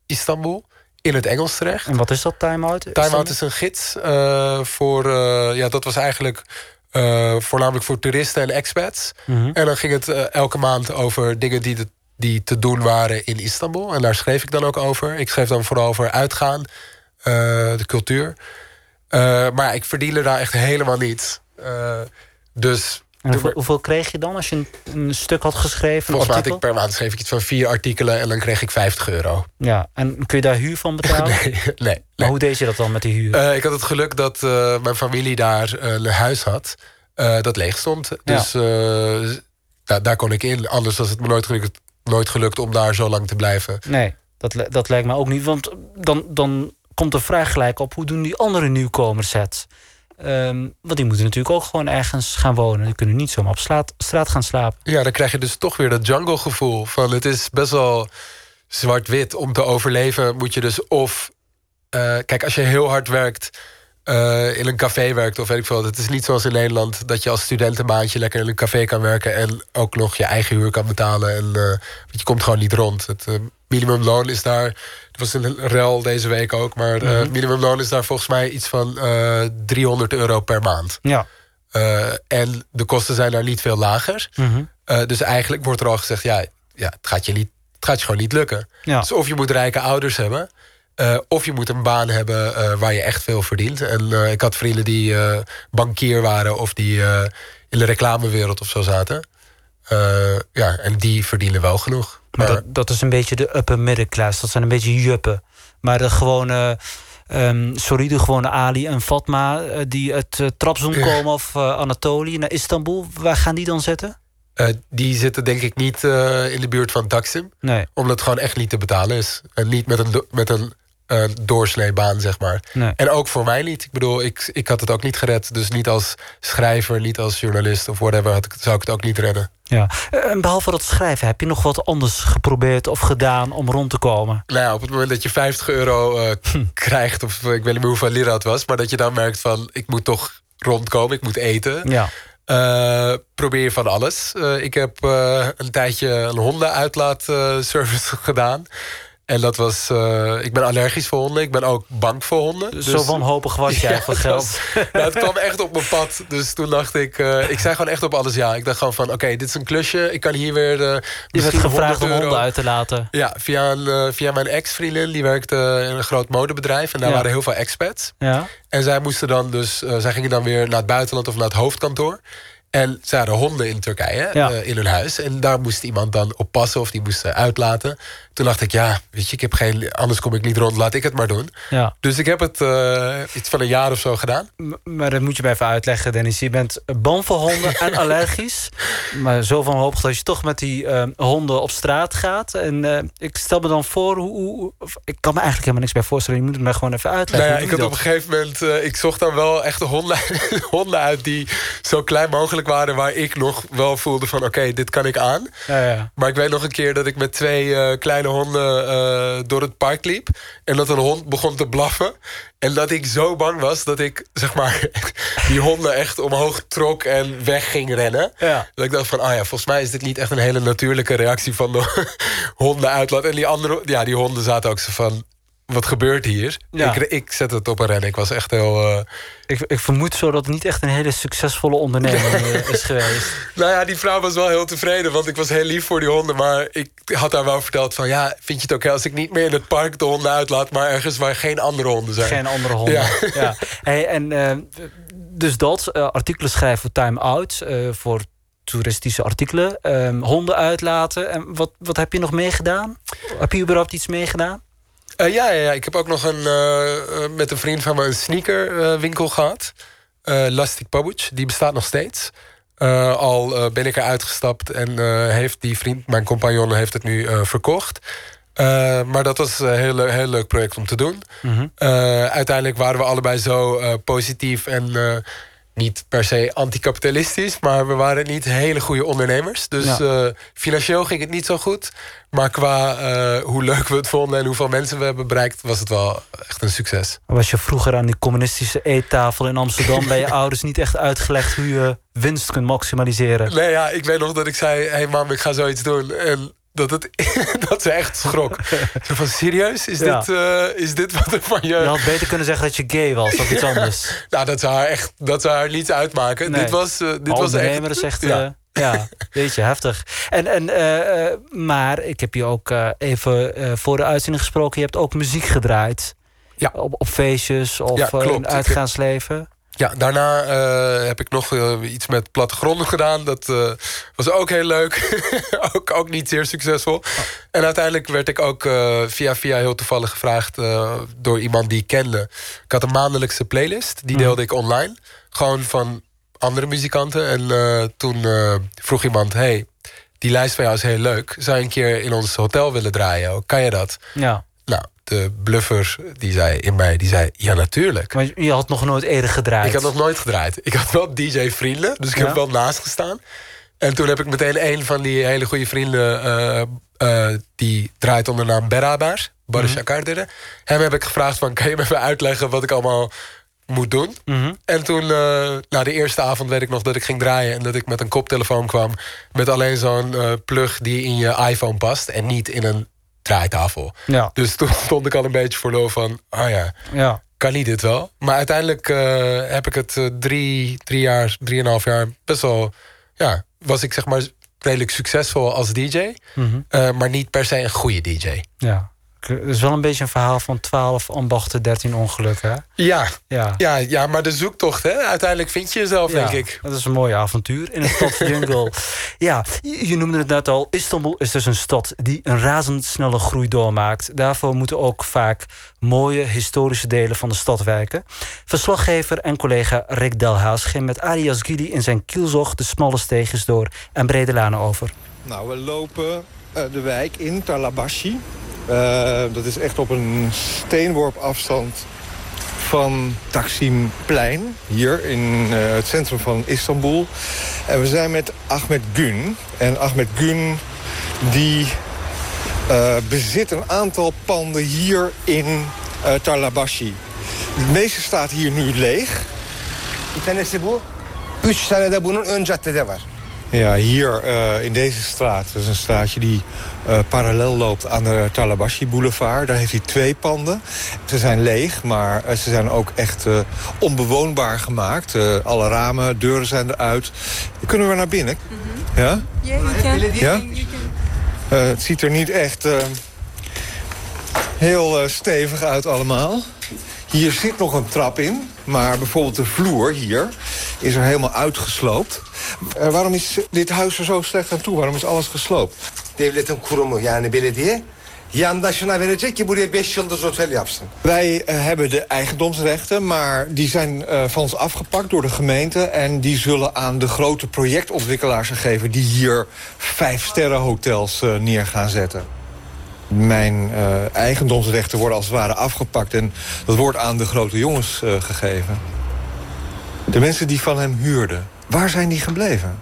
Speaker 5: Istanbul. In het Engels terecht.
Speaker 4: En wat is dat time-out?
Speaker 5: Time Out is een gids voor... ja, dat was eigenlijk eh, voornamelijk voor toeristen en expats.
Speaker 4: Mhm.
Speaker 5: En dan ging het eh, elke maand over dingen die, de- die te doen waren in Istanbul. En daar schreef ik dan ook over. Ik schreef dan vooral over uitgaan, eh, de cultuur. Maar ik verdiende daar echt helemaal niets. Dus
Speaker 4: En hoeveel, hoeveel kreeg je dan als je een, een stuk had geschreven?
Speaker 5: Volgens mij had ik per maand schreef ik iets van vier artikelen... en dan kreeg ik 50 euro.
Speaker 4: Ja, en kun je daar huur van betalen? (laughs)
Speaker 5: Nee, nee.
Speaker 4: Maar hoe deed je dat dan met die huur?
Speaker 5: Eh, ik had het geluk dat eh, mijn familie daar eh, een huis had. eh, dat leeg stond. Dus eh, da- daar kon ik in. Anders was het me nooit gelukt, nooit gelukt om daar zo lang te blijven.
Speaker 4: Nee, dat, dat lijkt me ook niet. Want dan, dan komt de vraag gelijk op... hoe doen die andere nieuwkomers het? Ehm, want die moeten natuurlijk ook gewoon ergens gaan wonen. Die kunnen niet zomaar op straat, gaan slapen.
Speaker 5: Ja, dan krijg je dus toch weer dat jungle gevoel. Van het is best wel zwart-wit. Om te overleven moet je dus of... eh, kijk, als je heel hard werkt... eh, in een café werkt of weet ik veel. Het is niet zoals in Nederland dat je als student een maandje lekker in een café kan werken en ook nog je eigen huur kan betalen. En, eh, want je komt gewoon niet rond. Het eh, minimumloon is daar. Er was een rel deze week ook, maar het minimumloon is daar volgens mij iets van eh 300 euro per maand.
Speaker 4: Ja.
Speaker 5: En de kosten zijn daar niet veel lager.
Speaker 4: Mhm.
Speaker 5: Dus eigenlijk wordt er al gezegd: ja, ja het, gaat je niet, het gaat je gewoon niet lukken.
Speaker 4: Ja.
Speaker 5: Dus of je moet rijke ouders hebben. Eh, of je moet een baan hebben eh, waar je echt veel verdient. En eh, ik had vrienden die bankier waren of die in de reclamewereld of zo zaten. Ja, en die verdienen wel genoeg.
Speaker 4: Maar dat, dat is een beetje de upper middenklasse. Dat zijn een beetje juppen. Maar de gewone, ehm sorry, de gewone Ali en Fatma... die uit uh, Trabzon komen of Anatolië naar Istanbul... waar gaan die dan zitten?
Speaker 5: Uh, die zitten denk ik niet uh, in de buurt van Taksim.
Speaker 4: Nee.
Speaker 5: Omdat het gewoon echt niet te betalen is. En niet met een, met een uh, doorsneebaan, zeg maar.
Speaker 4: Nee.
Speaker 5: En ook voor mij niet. Ik bedoel, ik, ik had het ook niet gered. Dus niet als schrijver, niet als journalist of whatever... Had ik, zou ik het ook niet redden.
Speaker 4: Ja. En behalve dat schrijven, heb je nog wat anders geprobeerd of gedaan om rond te komen?
Speaker 5: Nou ja, op het moment dat je 50 euro uh, hm. krijgt... of ik weet niet meer hoeveel lira het was... maar dat je dan merkt van, ik moet toch rondkomen, ik moet eten...
Speaker 4: Ja.
Speaker 5: Uh, probeer je van alles. Uh, ik heb een tijdje een hondenuitlaatservice (laughs) gedaan. En dat was... ik ben allergisch voor honden. Ik ben ook bang voor honden.
Speaker 4: Dus Zo wanhopig was jij (laughs) ja, voor geld.
Speaker 5: Was, nou, het kwam echt op mijn pad. Dus toen dacht ik... ik zei gewoon echt op alles ja. Ik dacht gewoon van... Oké, okay, dit is een klusje. Ik kan hier weer...
Speaker 4: je werd gevraagd om honden uit te laten.
Speaker 5: Ja, via, een, via mijn ex-vriendin. Die werkte in een groot modebedrijf. En daar ja. waren heel veel expats.
Speaker 4: Ja.
Speaker 5: En zij moesten dan dus... zij gingen dan weer naar het buitenland of naar het hoofdkantoor. En ze hadden honden in Turkije,
Speaker 4: Ja.
Speaker 5: eh, in hun huis. En daar moest iemand dan op passen of die moest eh, uitlaten. Toen dacht ik, ja, weet je, ik heb geen, anders kom ik niet rond, laat ik het maar doen.
Speaker 4: Ja.
Speaker 5: Dus ik heb het eh, iets van een jaar of zo gedaan.
Speaker 4: M- Maar dat moet je mij even uitleggen, Dennis. Je bent bang voor honden en (laughs) allergisch. Maar zo van hoop dat je toch met die honden op straat gaat. En ik stel me dan voor, hoe, ik kan me eigenlijk helemaal niks bij voorstellen. Je moet het mij gewoon even
Speaker 5: Nou
Speaker 4: uitleggen.
Speaker 5: ja,
Speaker 4: Hoe
Speaker 5: ik had op een gegeven moment, ik zocht dan wel echt de honden, (laughs) honden uit die zo klein mogelijk waren, waar ik nog wel voelde van, oké, dit kan ik aan.
Speaker 4: Ja, ja.
Speaker 5: Maar ik weet nog een keer dat ik met twee kleine honden door het park liep. En dat een hond begon te blaffen. En dat ik zo bang was dat ik, zeg maar, die honden echt omhoog trok en weg ging rennen.
Speaker 4: Ja.
Speaker 5: Dat ik dacht van, ah ja, volgens mij is dit niet echt een hele natuurlijke reactie van de honden uitlaat. En die andere, ja, die honden zaten ook zo van, wat gebeurt hier?
Speaker 4: Ja.
Speaker 5: Ik, ik zette het op een rennen. Ik was echt heel... eh,
Speaker 4: Ik, ik vermoed zo dat het niet echt een hele succesvolle onderneming eh, is geweest. (laughs)
Speaker 5: Nou ja, die vrouw was wel heel tevreden, want ik was heel lief voor die honden. Maar ik had haar wel verteld van, ja, vind je het oké als ik niet meer in het park de honden uitlaat, maar ergens waar geen andere honden zijn?
Speaker 4: Geen andere honden.
Speaker 5: Ja.
Speaker 4: Ja. (laughs) Hey, en, eh, dus dat, eh, artikelen schrijven voor Time Out, voor toeristische artikelen. eh, honden uitlaten. En wat, wat heb je nog meegedaan? Heb je überhaupt iets meegedaan?
Speaker 5: Eh, ja, ja, ja, ik heb ook nog een, eh, eh, met een vriend van me een sneakerwinkel gehad. Eh Lastic Pabuc, die bestaat nog steeds. Al ben ik eruit gestapt en heeft die vriend, mijn compagnon, heeft het nu verkocht. Maar dat was een heel, le- heel leuk project om te doen. Eh, uiteindelijk waren we allebei zo positief en niet per se anticapitalistisch, maar we waren niet hele goede ondernemers. Dus
Speaker 4: Ja.
Speaker 5: eh, financieel ging het niet zo goed. Maar qua eh, hoe leuk we het vonden en hoeveel mensen we hebben bereikt, was het wel echt een succes.
Speaker 4: Was je vroeger aan die communistische eettafel in Amsterdam... (laughs) bij je ouders niet echt uitgelegd hoe je winst kunt maximaliseren?
Speaker 5: Nee, ja, ik weet nog dat ik zei: hé hey mam, ik ga zoiets doen. En dat, het, (laughs) dat ze echt schrok. Zo van: serieus? Is,
Speaker 4: Ja.
Speaker 5: dit, eh, is dit wat er van je.
Speaker 4: Je had beter kunnen zeggen dat je gay was of (laughs) iets anders.
Speaker 5: Nou, dat zou haar echt dat zou haar niets uitmaken.
Speaker 4: Nee.
Speaker 5: Dit was, eh, dit was echt.
Speaker 4: is echt...
Speaker 5: ja.
Speaker 4: Ja. ja, weet je, heftig. En, en, eh, maar ik heb je ook even voor de uitzending gesproken. Je hebt ook muziek gedraaid.
Speaker 5: Ja.
Speaker 4: Op, op feestjes of
Speaker 5: Ja,
Speaker 4: in het uitgaansleven.
Speaker 5: Ja, daarna eh, heb ik nog eh, iets met plattegronden gedaan. Dat eh, was ook heel leuk. (laughs) ook, ook niet zeer succesvol. En uiteindelijk werd ik ook via via heel toevallig gevraagd... door iemand die ik kende. Ik had een maandelijkse playlist. Die deelde ik online. Gewoon van andere muzikanten. En toen vroeg iemand... Hey, die lijst van jou is heel leuk. Zou je een keer in ons hotel willen draaien? Kan je dat?
Speaker 4: Ja.
Speaker 5: De bluffer die zei in mij, die zei... Ja, natuurlijk.
Speaker 4: Maar je had nog nooit eerder gedraaid.
Speaker 5: Ik had nog nooit gedraaid. Ik had wel DJ-vrienden, dus ik
Speaker 4: Ja?
Speaker 5: heb wel naast gestaan. En toen heb ik meteen een van die hele goede vrienden... eh, eh, die draait onder de naam Berabar, Barış
Speaker 4: Mhm.
Speaker 5: Akardere. Hem heb ik gevraagd van, kan je me even uitleggen... wat ik allemaal moet doen?
Speaker 4: Mhm.
Speaker 5: En toen, eh, na de eerste avond weet ik nog dat ik ging draaien... en dat ik met een koptelefoon kwam... met alleen zo'n plug die in je iPhone past... en niet in een draaitafel.
Speaker 4: Ja,
Speaker 5: Dus toen (laughs) stond ik al een beetje voor lul van... ah ja,
Speaker 4: ja.
Speaker 5: kan niet dit wel. Maar uiteindelijk eh, heb ik het eh, drie, drie jaar, drieënhalf jaar best wel... Ja, was ik zeg maar redelijk succesvol als DJ.
Speaker 4: Mhm.
Speaker 5: eh, maar niet per se een goede DJ.
Speaker 4: ja. Het is wel een beetje een verhaal van 12 ambachten, 13 ongelukken. hè?
Speaker 5: Ja,
Speaker 4: Ja.
Speaker 5: ja, ja, maar de zoektocht, hè? uiteindelijk vind je jezelf,
Speaker 4: Ja,
Speaker 5: denk ik.
Speaker 4: Dat is een mooi avontuur in een stadsjungle. (laughs) ja, je je noemde het net al. Istanbul is dus een stad die een razendsnelle groei doormaakt. Daarvoor moeten ook vaak mooie historische delen van de stad wijken. Verslaggever en collega Rick Delhaas ging met Arias Gili in zijn kielzog de smalle steegjes door en brede lanen over.
Speaker 6: Nou, we lopen eh, de wijk in, Talabashi. Eh, dat is echt op een steenworp afstand van Taksimplein. Hier in eh, het centrum van Istanbul. En we zijn met Ahmed Gün. En Ahmed Gün die eh, bezit een aantal panden hier in eh Talabashi. Het meeste staat hier nu leeg.
Speaker 7: Bir tanesi bu. Üç de bunun ön var.
Speaker 6: Ja, hier eh, in deze straat. Dat is een straatje die eh, parallel loopt aan de Talabashi Boulevard. Daar heeft hij twee panden. Ze zijn leeg, maar eh, ze zijn ook echt eh, onbewoonbaar gemaakt. Eh, alle ramen, deuren zijn eruit. Kunnen we naar binnen? Ja? Ja? Eh, het ziet er niet echt eh, heel eh, stevig uit allemaal. Hier zit nog een trap in, maar bijvoorbeeld de vloer hier is er helemaal uitgesloopt. Eh, waarom is dit huis er zo slecht aan toe? Waarom is alles gesloopt?
Speaker 7: Devletin kurumu yani belediye yandaşına verecek ki buraya 5 yıldız otel yapsın.
Speaker 6: Wij eh, hebben de eigendomsrechten, maar die zijn eh, van ons afgepakt door de gemeente... en die zullen aan de grote projectontwikkelaars gegeven... die hier vijf sterrenhotels eh, neer gaan zetten. Mijn eigendomsrechten worden als het ware afgepakt... en dat wordt aan de grote jongens gegeven. De mensen die van hem huurden, waar zijn die gebleven?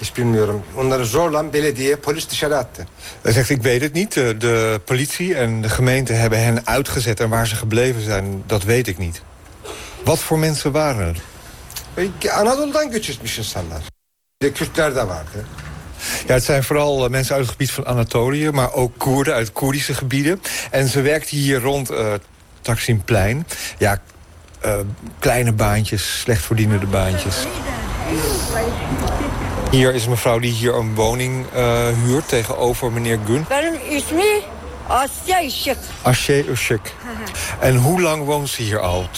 Speaker 7: Hiç bilmiyorum. Onları zorla belediye polis dışarı attı.
Speaker 6: Hij zegt, ik weet het niet. De, politie en de gemeente hebben hen uitgezet... en waar ze gebleven zijn, dat weet ik niet. Wat voor mensen waren het?
Speaker 7: Ve Anadolu'dan göç etmiş insanlar. Kürtler de vardı.
Speaker 6: Ja, het zijn vooral eh, mensen uit het gebied van Anatolië... maar ook Koerden uit Koerdische gebieden. En ze werkten hier rond eh Taksimplein. Ja, eh, kleine baantjes, slecht verdienende baantjes. Hier is een mevrouw die hier een woning eh, huurt tegenover meneer Gun.
Speaker 8: Benim ismi Asya Işık.
Speaker 6: Ashe Ushik. En hoe lang woont ze hier al?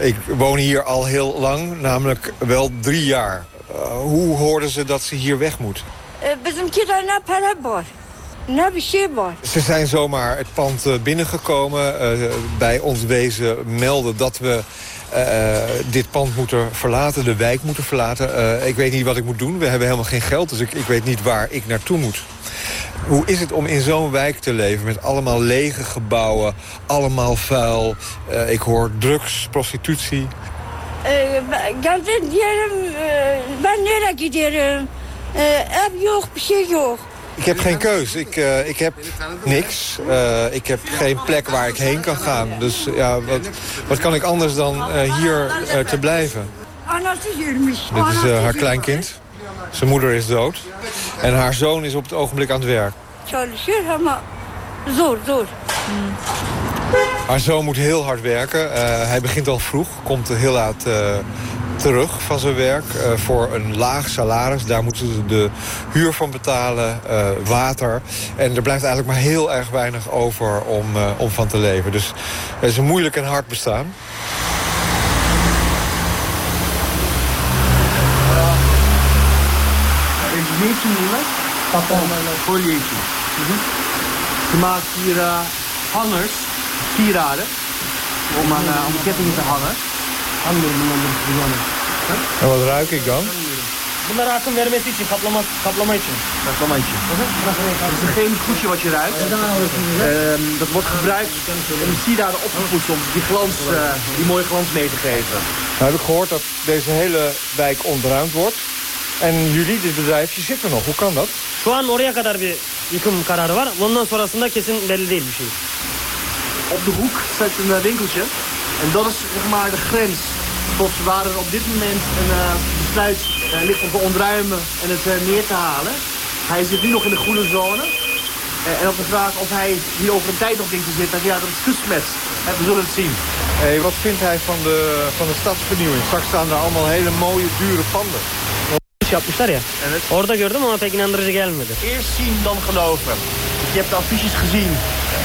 Speaker 6: Ik woon hier al heel lang, namelijk wel drie jaar. Eh, hoe hoorden ze dat ze hier weg moet?
Speaker 8: Bizimkiler para var,
Speaker 6: Ze zijn zomaar het pand eh, binnengekomen, eh, bij ons wezen melden dat we eh, dit pand moeten verlaten, de wijk moeten verlaten. Ik weet niet wat ik moet doen, we hebben helemaal geen geld, dus ik, ik weet niet waar ik naartoe moet. Hoe is het om in zo'n wijk te leven met allemaal lege gebouwen, allemaal vuil. Ik hoor drugs, prostitutie.
Speaker 8: E, ben- geldin diyelim e, ben nereye giderim? E, ev yok, bir şey yok.
Speaker 6: Ik heb geen keus. Ik, eh, ik heb niks. Eh, ik heb geen plek waar ik heen kan gaan. Dus ja, wat, wat kan ik anders dan eh, hier te blijven? Dit is haar kleinkind. Zijn moeder is dood. En haar zoon is op het ogenblik aan het werk.
Speaker 8: Zor zor.
Speaker 6: Haar zoon moet heel hard werken. Hij begint al vroeg, komt heel laat terug van zijn werk eh, voor een laag salaris. Daar moeten ze de huur van betalen, eh, water. En er blijft eigenlijk maar heel erg weinig over om, eh, om van te leven. Dus het is een moeilijk en hard bestaan.
Speaker 9: Için. Ze maken hier eh, hangers, sieraden, om aan, aan kettingen te hangen.
Speaker 6: En wat ruik ik dan?
Speaker 9: Bunlara akım vermesi için, kaplama, kaplama için. Kaplama için. Dat is een chemisch goedje wat je ruikt. Ehm, dat wordt gebruikt om de sieraden op te poetsen, om die glans, eh, die mooie glans mee te geven.
Speaker 6: Nou heb ik gehoord dat deze hele wijk ontruimd wordt. En jullie, dit bedrijfje, zit er nog. Hoe kan dat?
Speaker 9: Şu an oraya kadar bir yıkım kararı var. Ondan sonrasında kesin belli değil bir şey. Op de hoek staat een eh, winkeltje. En dat is zeg maar de grens waar er op dit moment een eh, besluit eh, ligt om te ontruimen en het eh, neer te halen. Hij zit nu nog in de groene zone. Eh, en op de vraag of hij hier over een tijd nog denkt te zitten, ja dat is. Eh, we zullen het zien.
Speaker 6: Hey, wat vindt hij van de, van de stadsvernieuwing? Straks staan er allemaal hele mooie, dure panden.
Speaker 9: yapmışlar ya. Evet. Orada gördüm ama pek inandırıcı gelmedi. Eerst zien dan geloven. Je hebt de affiches gezien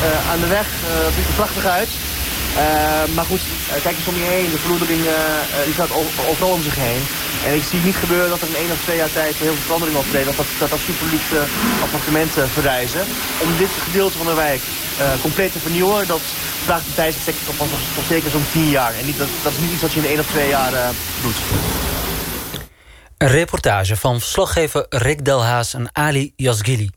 Speaker 9: eh, aan de weg. eh, Het ziet er prachtig uit. Eh, maar goed, eh, kijk eens om je heen. De verloedering eh, gaat o- overal om zich heen. En ik zie niet gebeuren dat er in één of twee jaar tijd heel veel verandering optreedt. Dat, dat, dat luxe appartementen verrijzen. Om dit gedeelte van de wijk compleet te vernieuwen, dat vraagt tot, tot, tot zeker zo'n tien jaar. En niet, dat, dat is niet iets wat je in één of twee jaar doet.
Speaker 4: Een reportage van verslaggever Rick Delhaas en Ali Yazgili.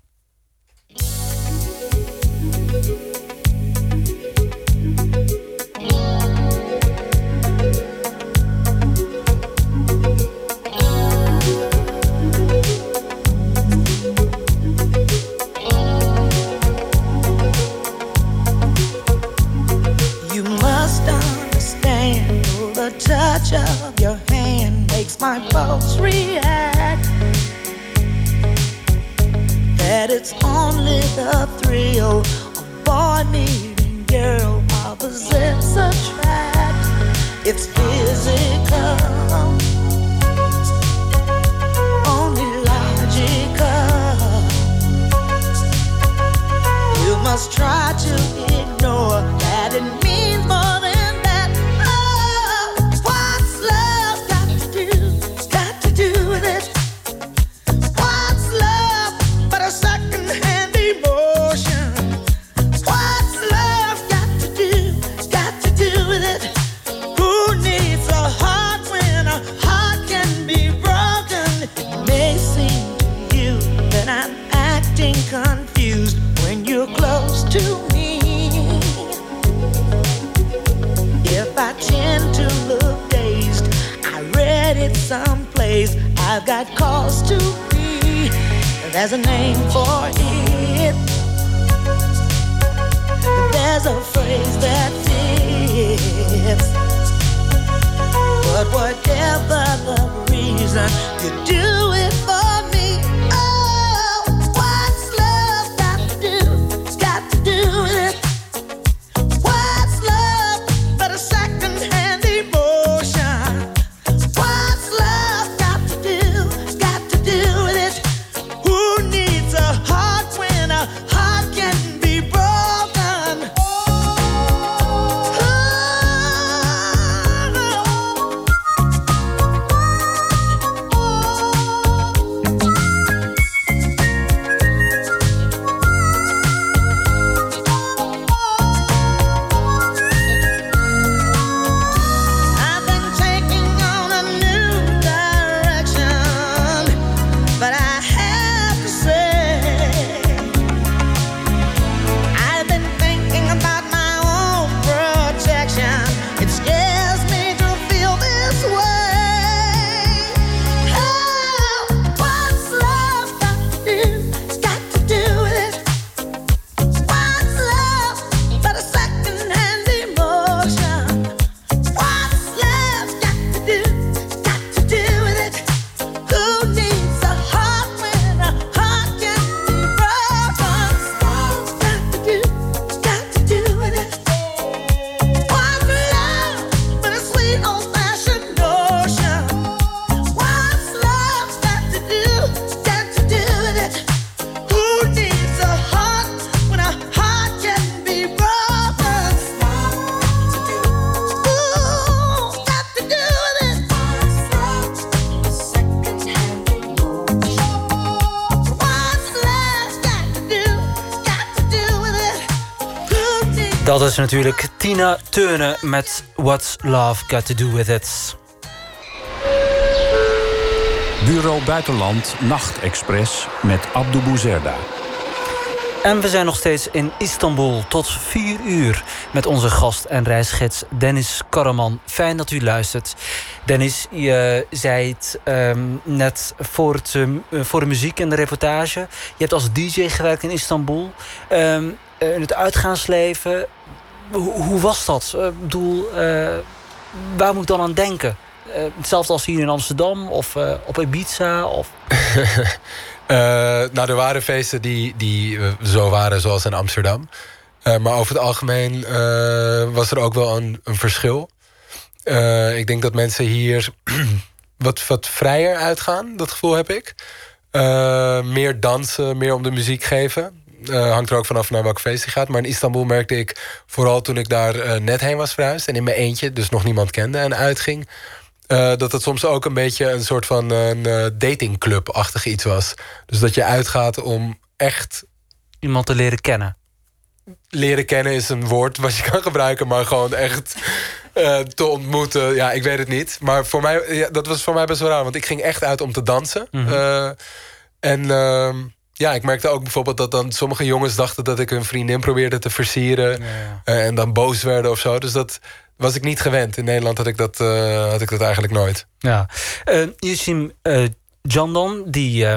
Speaker 4: Natuurlijk Tina Turner met What's Love Got To Do With It.
Speaker 1: Bureau Buitenland Nachtexpress met Abdou Bouzerda.
Speaker 4: En we zijn nog steeds in Istanbul tot 4 uur met onze gast en reisgids Dennis Karaman. Fijn dat u luistert. Dennis, je zei het ehm, net voor, het, ehm, eh, voor de muziek en de reportage. Je hebt als DJ gewerkt in Istanbul. Ehm, eh, in het uitgaansleven, hoe, was dat? Eh, Ik bedoel, eh, waar moet ik dan aan denken? Eh, hetzelfde als hier in Amsterdam of op Ibiza? Of... (laughs)
Speaker 5: Nou, er waren feesten die, die zo waren zoals in Amsterdam. Maar over het algemeen was er ook wel een, een verschil. Ik denk dat mensen hier (clears throat) wat, wat vrijer uitgaan. Dat gevoel heb ik. Meer dansen, meer om de muziek geven. Eh, hangt er ook vanaf naar welk feest je gaat. Maar in Istanbul merkte ik, vooral toen ik daar eh, net heen was verhuisd... en in mijn eentje, dus nog niemand kende en uitging... eh, dat het soms ook een beetje een soort van een datingclub-achtig iets was. Dus dat je uitgaat om echt...
Speaker 4: Iemand te leren kennen.
Speaker 5: Leren kennen is een woord wat je kan gebruiken... maar gewoon echt te ontmoeten. Ja, ik weet het niet. Maar voor mij, ja, dat was voor mij best wel raar. Want ik ging echt uit om te dansen.
Speaker 4: Mhm.
Speaker 5: En ehm, ja, ik merkte ook bijvoorbeeld dat dan sommige jongens dachten... dat ik hun vriendin probeerde te versieren. eh, en dan boos werden of zo. Dus dat was ik niet gewend. In Nederland had ik dat, eh, had ik dat eigenlijk nooit.
Speaker 4: Ja. Uh, Yusim uh, Jandan, die uh,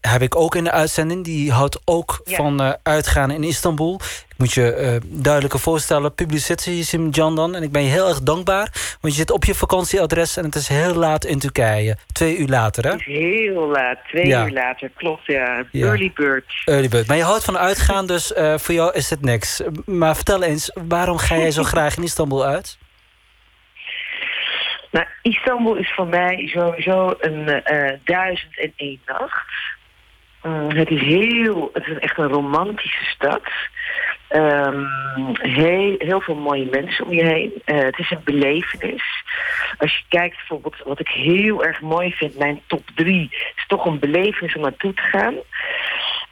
Speaker 4: heb ik ook in de uitzending. Die houdt ook ja. van uh, uitgaan in Istanbul. Ik moet je duidelijker voorstellen. Publicist Yusim Jandan. En ik ben je heel erg dankbaar. Want je zit op je vakantieadres en het is heel laat in Turkije. Twee uur later, hè?
Speaker 10: Het is heel laat. Twee ja. uur later, klopt, ja. ja. Early bird.
Speaker 4: Early bird. Maar je houdt van uitgaan, dus voor jou is het niks. Maar vertel eens, waarom ga jij zo (laughs) graag in Istanbul uit?
Speaker 10: Nou, Istanbul is voor mij sowieso een uh, duizend en één nacht. Uh, het is heel, het is echt een romantische stad. Um, heel, heel veel mooie mensen om je heen. Uh, het is een belevenis. Als je kijkt bijvoorbeeld, wat ik heel erg mooi vind, mijn top drie, is toch een belevenis om naartoe te gaan.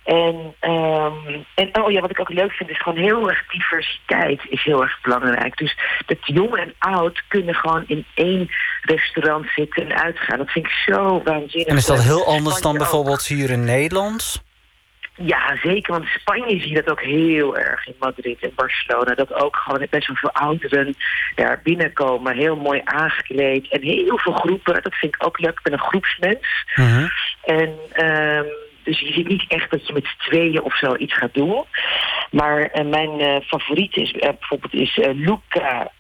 Speaker 10: En, um, en oh ja, wat ik ook leuk vind, is gewoon heel erg diversiteit is heel erg belangrijk. Dus dat jong en oud kunnen gewoon in één restaurant zitten en uitgaan. Dat vind ik zo waanzinnig.
Speaker 4: En is dat heel anders dan bijvoorbeeld hier in Nederland?
Speaker 10: Ja, zeker. Want in Spanje zie je dat ook heel erg in Madrid en Barcelona. Dat ook gewoon best wel veel ouderen daar binnenkomen. Heel mooi aangekleed. En heel veel groepen. Dat vind ik ook leuk. Ik ben een groepsmens. En ehm, dus je ziet niet echt dat je met z'n tweeën of zo iets gaat doen. Maar eh, mijn eh, favoriet is eh, bijvoorbeeld is Luca,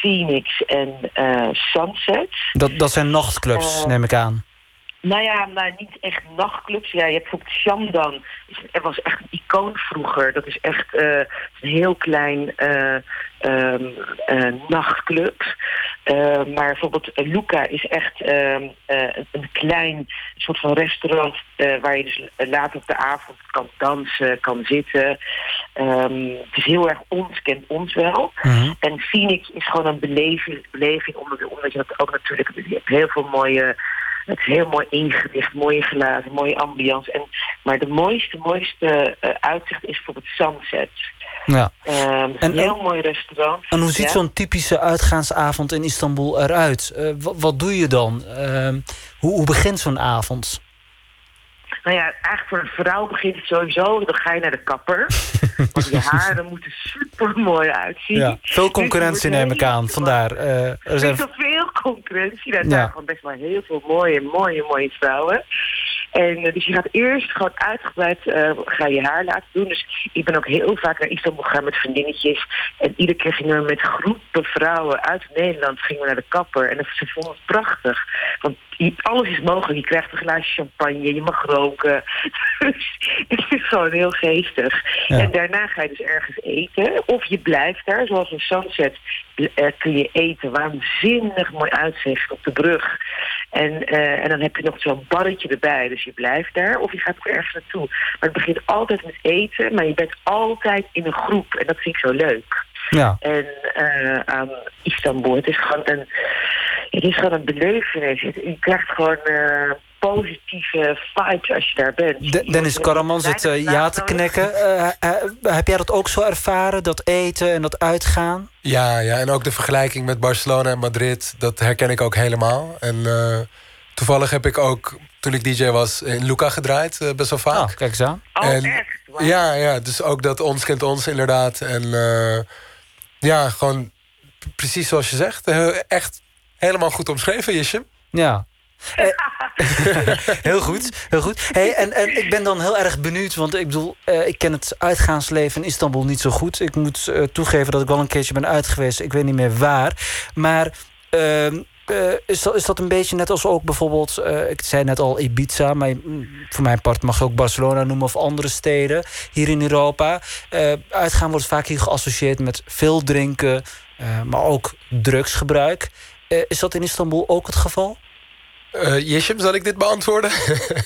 Speaker 10: Phoenix en Sunset.
Speaker 4: Dat, dat zijn nachtclubs, neem ik aan.
Speaker 10: Nou ja, maar niet echt nachtclubs. Ja, je hebt bijvoorbeeld Shamdan. Er was echt een icoon vroeger. Dat is echt eh, een heel klein eh, nachtclub. Maar bijvoorbeeld Luca is echt ehm, eh, een- klein soort van restaurant... waar je dus later op de avond kan dansen, kan zitten. Ehm, het is heel erg ons, kent ons wel. En Phoenix is gewoon een beleving, beleving omdat, omdat je dat ook natuurlijk... Je hebt heel veel mooie... Het is heel mooi ingericht, mooie glazen, mooie ambiance. En, maar de mooiste, mooiste eh, uitzicht is bijvoorbeeld Sunset.
Speaker 4: Ja. En-
Speaker 10: een heel mooi restaurant.
Speaker 4: En hoe ziet
Speaker 10: Ja.
Speaker 4: zo'n typische uitgaansavond in Istanbul eruit? Eh, wa- wat doe je dan? Ehm, hoe, hoe begint zo'n avond?
Speaker 10: Nou ja, eigenlijk voor een vrouw begint het sowieso. Dan ga je naar de kapper. (laughs) want je haren moeten super mooi uitzien.
Speaker 4: Ja, veel concurrentie
Speaker 10: Dus je
Speaker 4: neem ik aan. Vandaar. er
Speaker 10: Er
Speaker 4: zijn...
Speaker 10: concurrentie. Daar
Speaker 4: Ja.
Speaker 10: zijn gewoon best wel heel veel mooie, mooie, mooie vrouwen. En eh, dus je gaat eerst gewoon uitgebreid eh, ga je haar laten doen. Dus ik ben ook heel vaak naar Istanbul gegaan met vriendinnetjes. En iedere keer gingen we met groepen vrouwen uit Nederland gingen we naar de kapper. En ze vonden het prachtig. Want alles is mogelijk. Je krijgt een glaasje champagne, je mag roken. (laughs) Dus het is gewoon heel geestig.
Speaker 11: Ja.
Speaker 10: En daarna ga je dus ergens eten. Of je blijft daar, zoals in Sunset eh, kun je eten. Waanzinnig mooi uitzicht op de brug. En, eh, en dan heb je nog zo'n barretje erbij. Dus je blijft daar of je gaat ook ergens naartoe. Maar het begint altijd met eten. Maar je bent altijd in een groep. En dat vind ik zo leuk.
Speaker 4: Ja.
Speaker 10: En eh, aan Istanbul. Het is gewoon een, het is gewoon een belevenis. Je krijgt gewoon eh, positieve vibes als je daar bent.
Speaker 4: De- Dennis Karaman zit eh, ja te knikken. Eh, heb jij dat ook zo ervaren? Dat eten en dat uitgaan?
Speaker 5: Ja, ja, en ook de vergelijking met Barcelona en Madrid, dat herken ik ook helemaal. En eh, toevallig heb ik ook, toen ik DJ was, in Luca gedraaid, best wel vaak.
Speaker 4: Oh, kijk eens aan.
Speaker 5: en, Ja, ja, dus ook dat ons kent ons inderdaad. En eh, ja, gewoon precies zoals je zegt. echt helemaal goed omschreven, Jisje.
Speaker 4: Ja. Eh, (laughs) heel goed, heel goed. Hey, en, en ik ben dan heel erg benieuwd, want ik bedoel, eh, ik ken het uitgaansleven in Istanbul niet zo goed. Ik moet eh, toegeven dat ik wel een keertje ben uit geweest. Ik weet niet meer waar. Maar ehm, eh, is, dat, is dat een beetje net als ook bijvoorbeeld, eh, ik zei net al Ibiza, maar mm, voor mijn part mag je ook Barcelona noemen of andere steden hier in Europa. Eh, uitgaan wordt vaak hier geassocieerd met veel drinken, eh, maar ook drugsgebruik. Eh, is dat in Istanbul ook het geval?
Speaker 5: Eh Jishem, zal ik dit beantwoorden?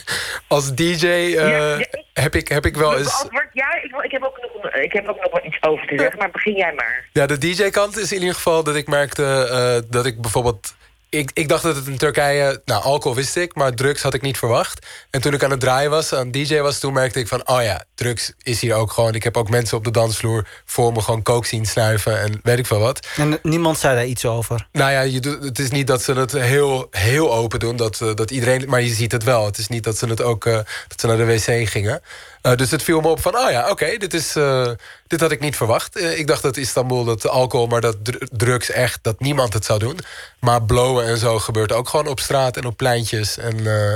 Speaker 5: (laughs) Als DJ eh, heb, ik, heb ik wel eens...
Speaker 10: Ja, ik, wil- ik, heb ook nog, een- ik heb ook nog wel iets over te zeggen. Maar begin jij maar.
Speaker 5: Ja, de DJ-kant is in ieder geval dat ik merkte eh, dat ik bijvoorbeeld. Ik, ik dacht dat het in Turkije. Nou, alcohol wist ik, maar drugs had ik niet verwacht. En toen ik aan het draaien was, aan DJ was, toen merkte ik van: oh ja, drugs is hier ook gewoon. Ik heb ook mensen op de dansvloer voor me gewoon kook zien snuiven en weet ik veel wat.
Speaker 4: En niemand zei daar iets over.
Speaker 5: Nou ja, je doet, het is niet dat ze het heel, heel open doen, dat, eh, dat iedereen, maar je ziet het wel. Het is niet dat ze het ook eh, dat ze naar de wc gingen. Eh, dus het viel me op van, oh ja, oké, dit is eh, dit had ik niet verwacht. Eh, ik dacht dat Istanbul, dat alcohol, maar dat dr- drugs echt, dat niemand het zou doen. Maar blowen en zo gebeurt ook gewoon op straat en op pleintjes. En, eh,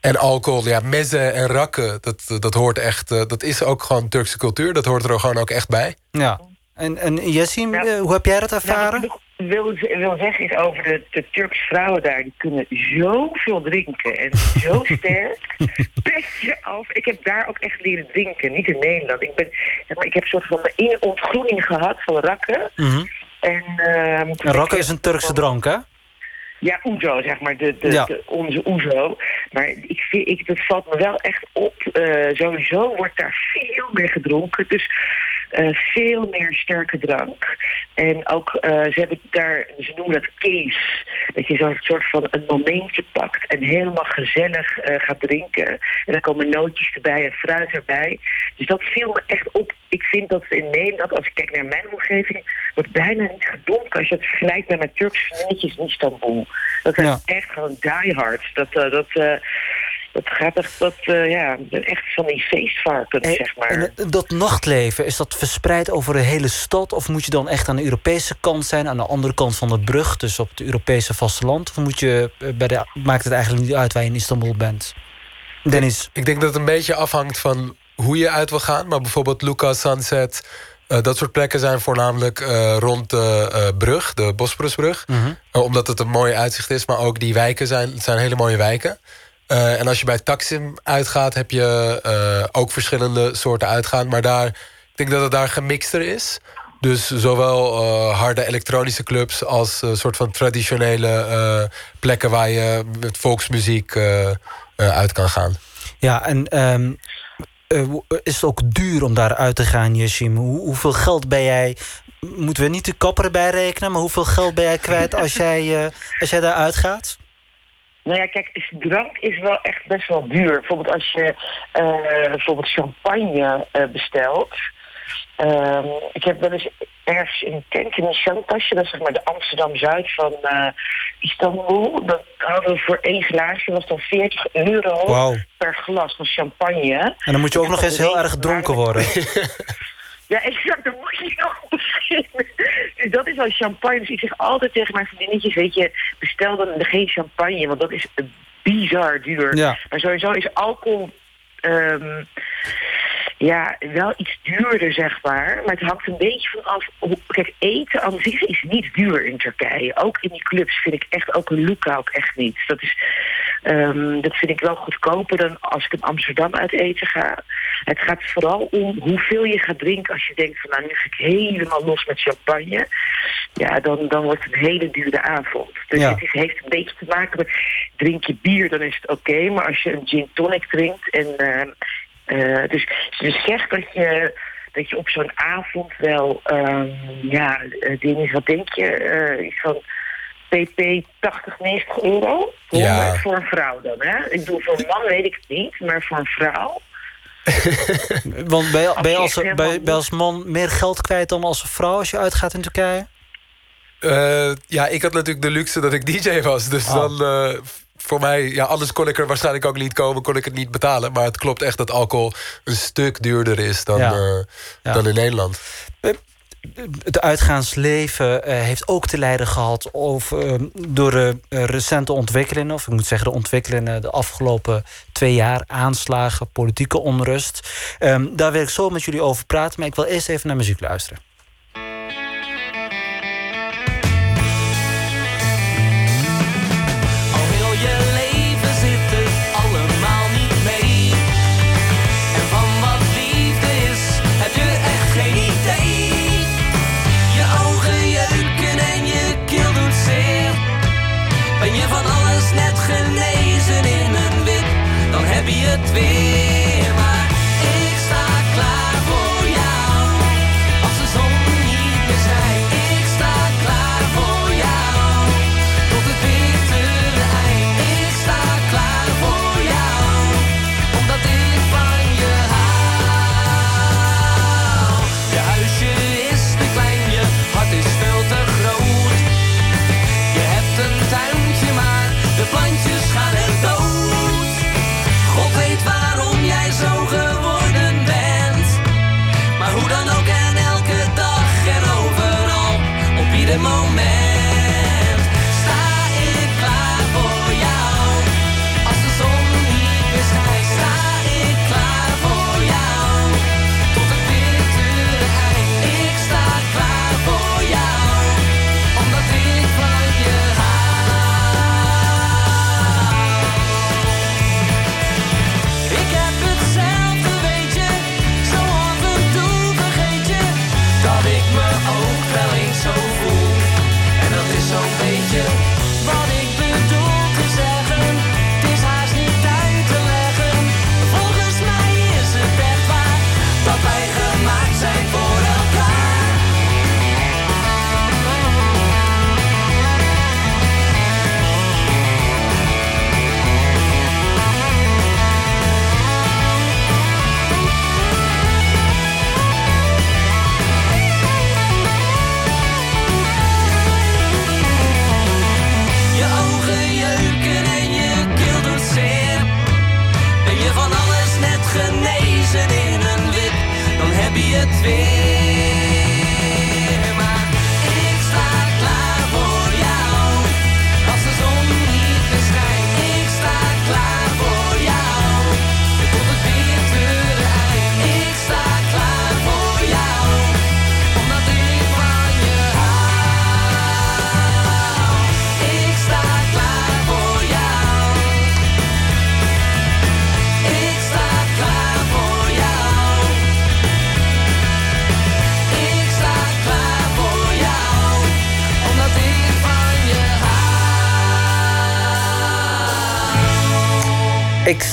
Speaker 5: en alcohol, ja, mezen en rakken, dat, dat hoort echt, eh, dat is ook gewoon Turkse cultuur. Dat hoort er gewoon ook echt bij.
Speaker 4: Ja. En, en Jessim, hoe heb jij dat ervaren?
Speaker 10: Wil, wil zeggen is over de, de Turkse vrouwen daar. Die kunnen zoveel drinken en zo (laughs) sterk. Pest je af. Ik heb daar ook echt leren drinken. Niet in Nederland. Ik, ben, maar, ik heb een soort van een ontgroening gehad van rakken. En, ehm,
Speaker 4: En Rakken is een Turkse drank, hè?
Speaker 10: Ja, Oezo, zeg maar, de, de,
Speaker 4: Ja.
Speaker 10: de- onze Oezo. Maar ik vind, ik, dat valt me wel echt op. Eh, sowieso wordt daar veel meer gedronken. Dus eh, veel meer sterke drank. En ook, eh, ze hebben daar, ze noemen dat case. Dat je zo'n soort van een momentje pakt en helemaal gezellig eh, gaat drinken. En dan komen nootjes erbij en fruit erbij. Dus dat viel me echt op. Ik vind dat in Nederland, als ik kijk naar mijn omgeving, wordt bijna niet gedronken. Als je het vergelijkt met mijn Turkse vriendjes in Istanbul. Dat zijn
Speaker 4: Ja.
Speaker 10: echt gewoon diehards. Dat, dat, Dat gaat echt, dat, eh, ja, echt van die feestvarkens,
Speaker 12: En-
Speaker 10: zeg maar.
Speaker 12: En dat nachtleven, is dat verspreid over de hele stad? Of moet je dan echt aan de Europese kant zijn, aan de andere kant van de brug, dus op het Europese vasteland? Of moet je eh, bij de, maakt het eigenlijk niet uit waar je in Istanbul bent? Dennis.
Speaker 5: Ik denk dat het een beetje afhangt van hoe je uit wil gaan. Maar bijvoorbeeld Lucas Sunset, eh, dat soort plekken zijn voornamelijk eh, rond de eh, brug, de Bosporusbrug.
Speaker 12: Mhm.
Speaker 5: Omdat het een mooi uitzicht is, maar ook die wijken zijn, het zijn hele mooie wijken. Eh, en als je bij Taksim uitgaat, heb je eh, ook verschillende soorten uitgaan. Maar daar, ik denk dat het daar gemixter is. Dus zowel eh, harde elektronische clubs als een soort van traditionele plekken waar je met volksmuziek uit kan gaan.
Speaker 12: Ja, en ehm, eh, is het ook duur om daar uit te gaan, Yashim? Hoe, hoeveel geld ben jij... Moeten we niet de kapper erbij rekenen... maar hoeveel geld ben jij kwijt (laughs) als jij, als jij daar uitgaat?
Speaker 10: Nou ja, kijk, drank is wel echt best wel duur. Bijvoorbeeld als je eh, bijvoorbeeld champagne eh, bestelt. Ehm, ik heb wel eens ergens in een tent in een showtasje, dat is zeg maar de Amsterdam-Zuid van eh, Istanbul. Dat hadden we voor één glaasje, was dan 40 euro per glas van champagne.
Speaker 12: En dan moet je ook nog eens heel erg dronken worden. (laughs)
Speaker 10: Ja, exact, dan moet je nog. Dus dat is al champagne. Dus ik zeg altijd tegen mijn vriendinnetjes, weet je, bestel dan geen champagne, want dat is bizar duur.
Speaker 12: Ja.
Speaker 10: Maar sowieso is alcohol ehm, ja, wel iets duurder, zeg maar. Maar het hangt een beetje van af. Kijk, eten aan zich is niet duur in Turkije. Ook in die clubs vind ik echt, ook een ook echt niet. Dat, is, ehm, dat vind ik wel goedkoper dan als ik in Amsterdam uit eten ga. Het gaat vooral om hoeveel je gaat drinken. Als je denkt van, nou, nu ga ik helemaal los met champagne. Ja, dan, dan wordt het een hele dure avond. Dus
Speaker 12: Ja.
Speaker 10: het is, heeft een beetje te maken met... drink je bier, dan is het oké. maar als je een gin tonic drinkt... En, eh, eh, dus, dus zeg dat je, dat je op zo'n avond wel... ehm, ja, eh, dingen, wat denk je? eh, iets van pp 80, 90 euro? Voor,
Speaker 5: Ja.
Speaker 10: voor een vrouw dan, hè? Ik bedoel, voor een man weet ik het niet, maar voor een vrouw... (laughs)
Speaker 12: Want ben je, ben, je als,
Speaker 10: je
Speaker 12: ben, je-
Speaker 10: helemaal
Speaker 12: ben je als man meer geld kwijt dan als vrouw als je uitgaat in Turkije?
Speaker 5: Eh, ja, ik had natuurlijk de luxe dat ik DJ was. Dus
Speaker 12: Oh.
Speaker 5: dan eh, voor mij, ja, anders kon ik er waarschijnlijk ook niet komen, kon ik het niet betalen. Maar het klopt echt dat alcohol een stuk duurder is dan,
Speaker 12: Ja.
Speaker 5: eh,
Speaker 12: Ja.
Speaker 5: dan in Nederland.
Speaker 12: Het uitgaansleven eh, heeft ook te lijden gehad of, eh, door de eh, recente ontwikkelingen. Of ik moet zeggen de ontwikkelingen de afgelopen twee jaar. Aanslagen, politieke onrust. Ehm, daar wil ik zo met jullie over praten. Maar ik wil eerst even naar muziek luisteren.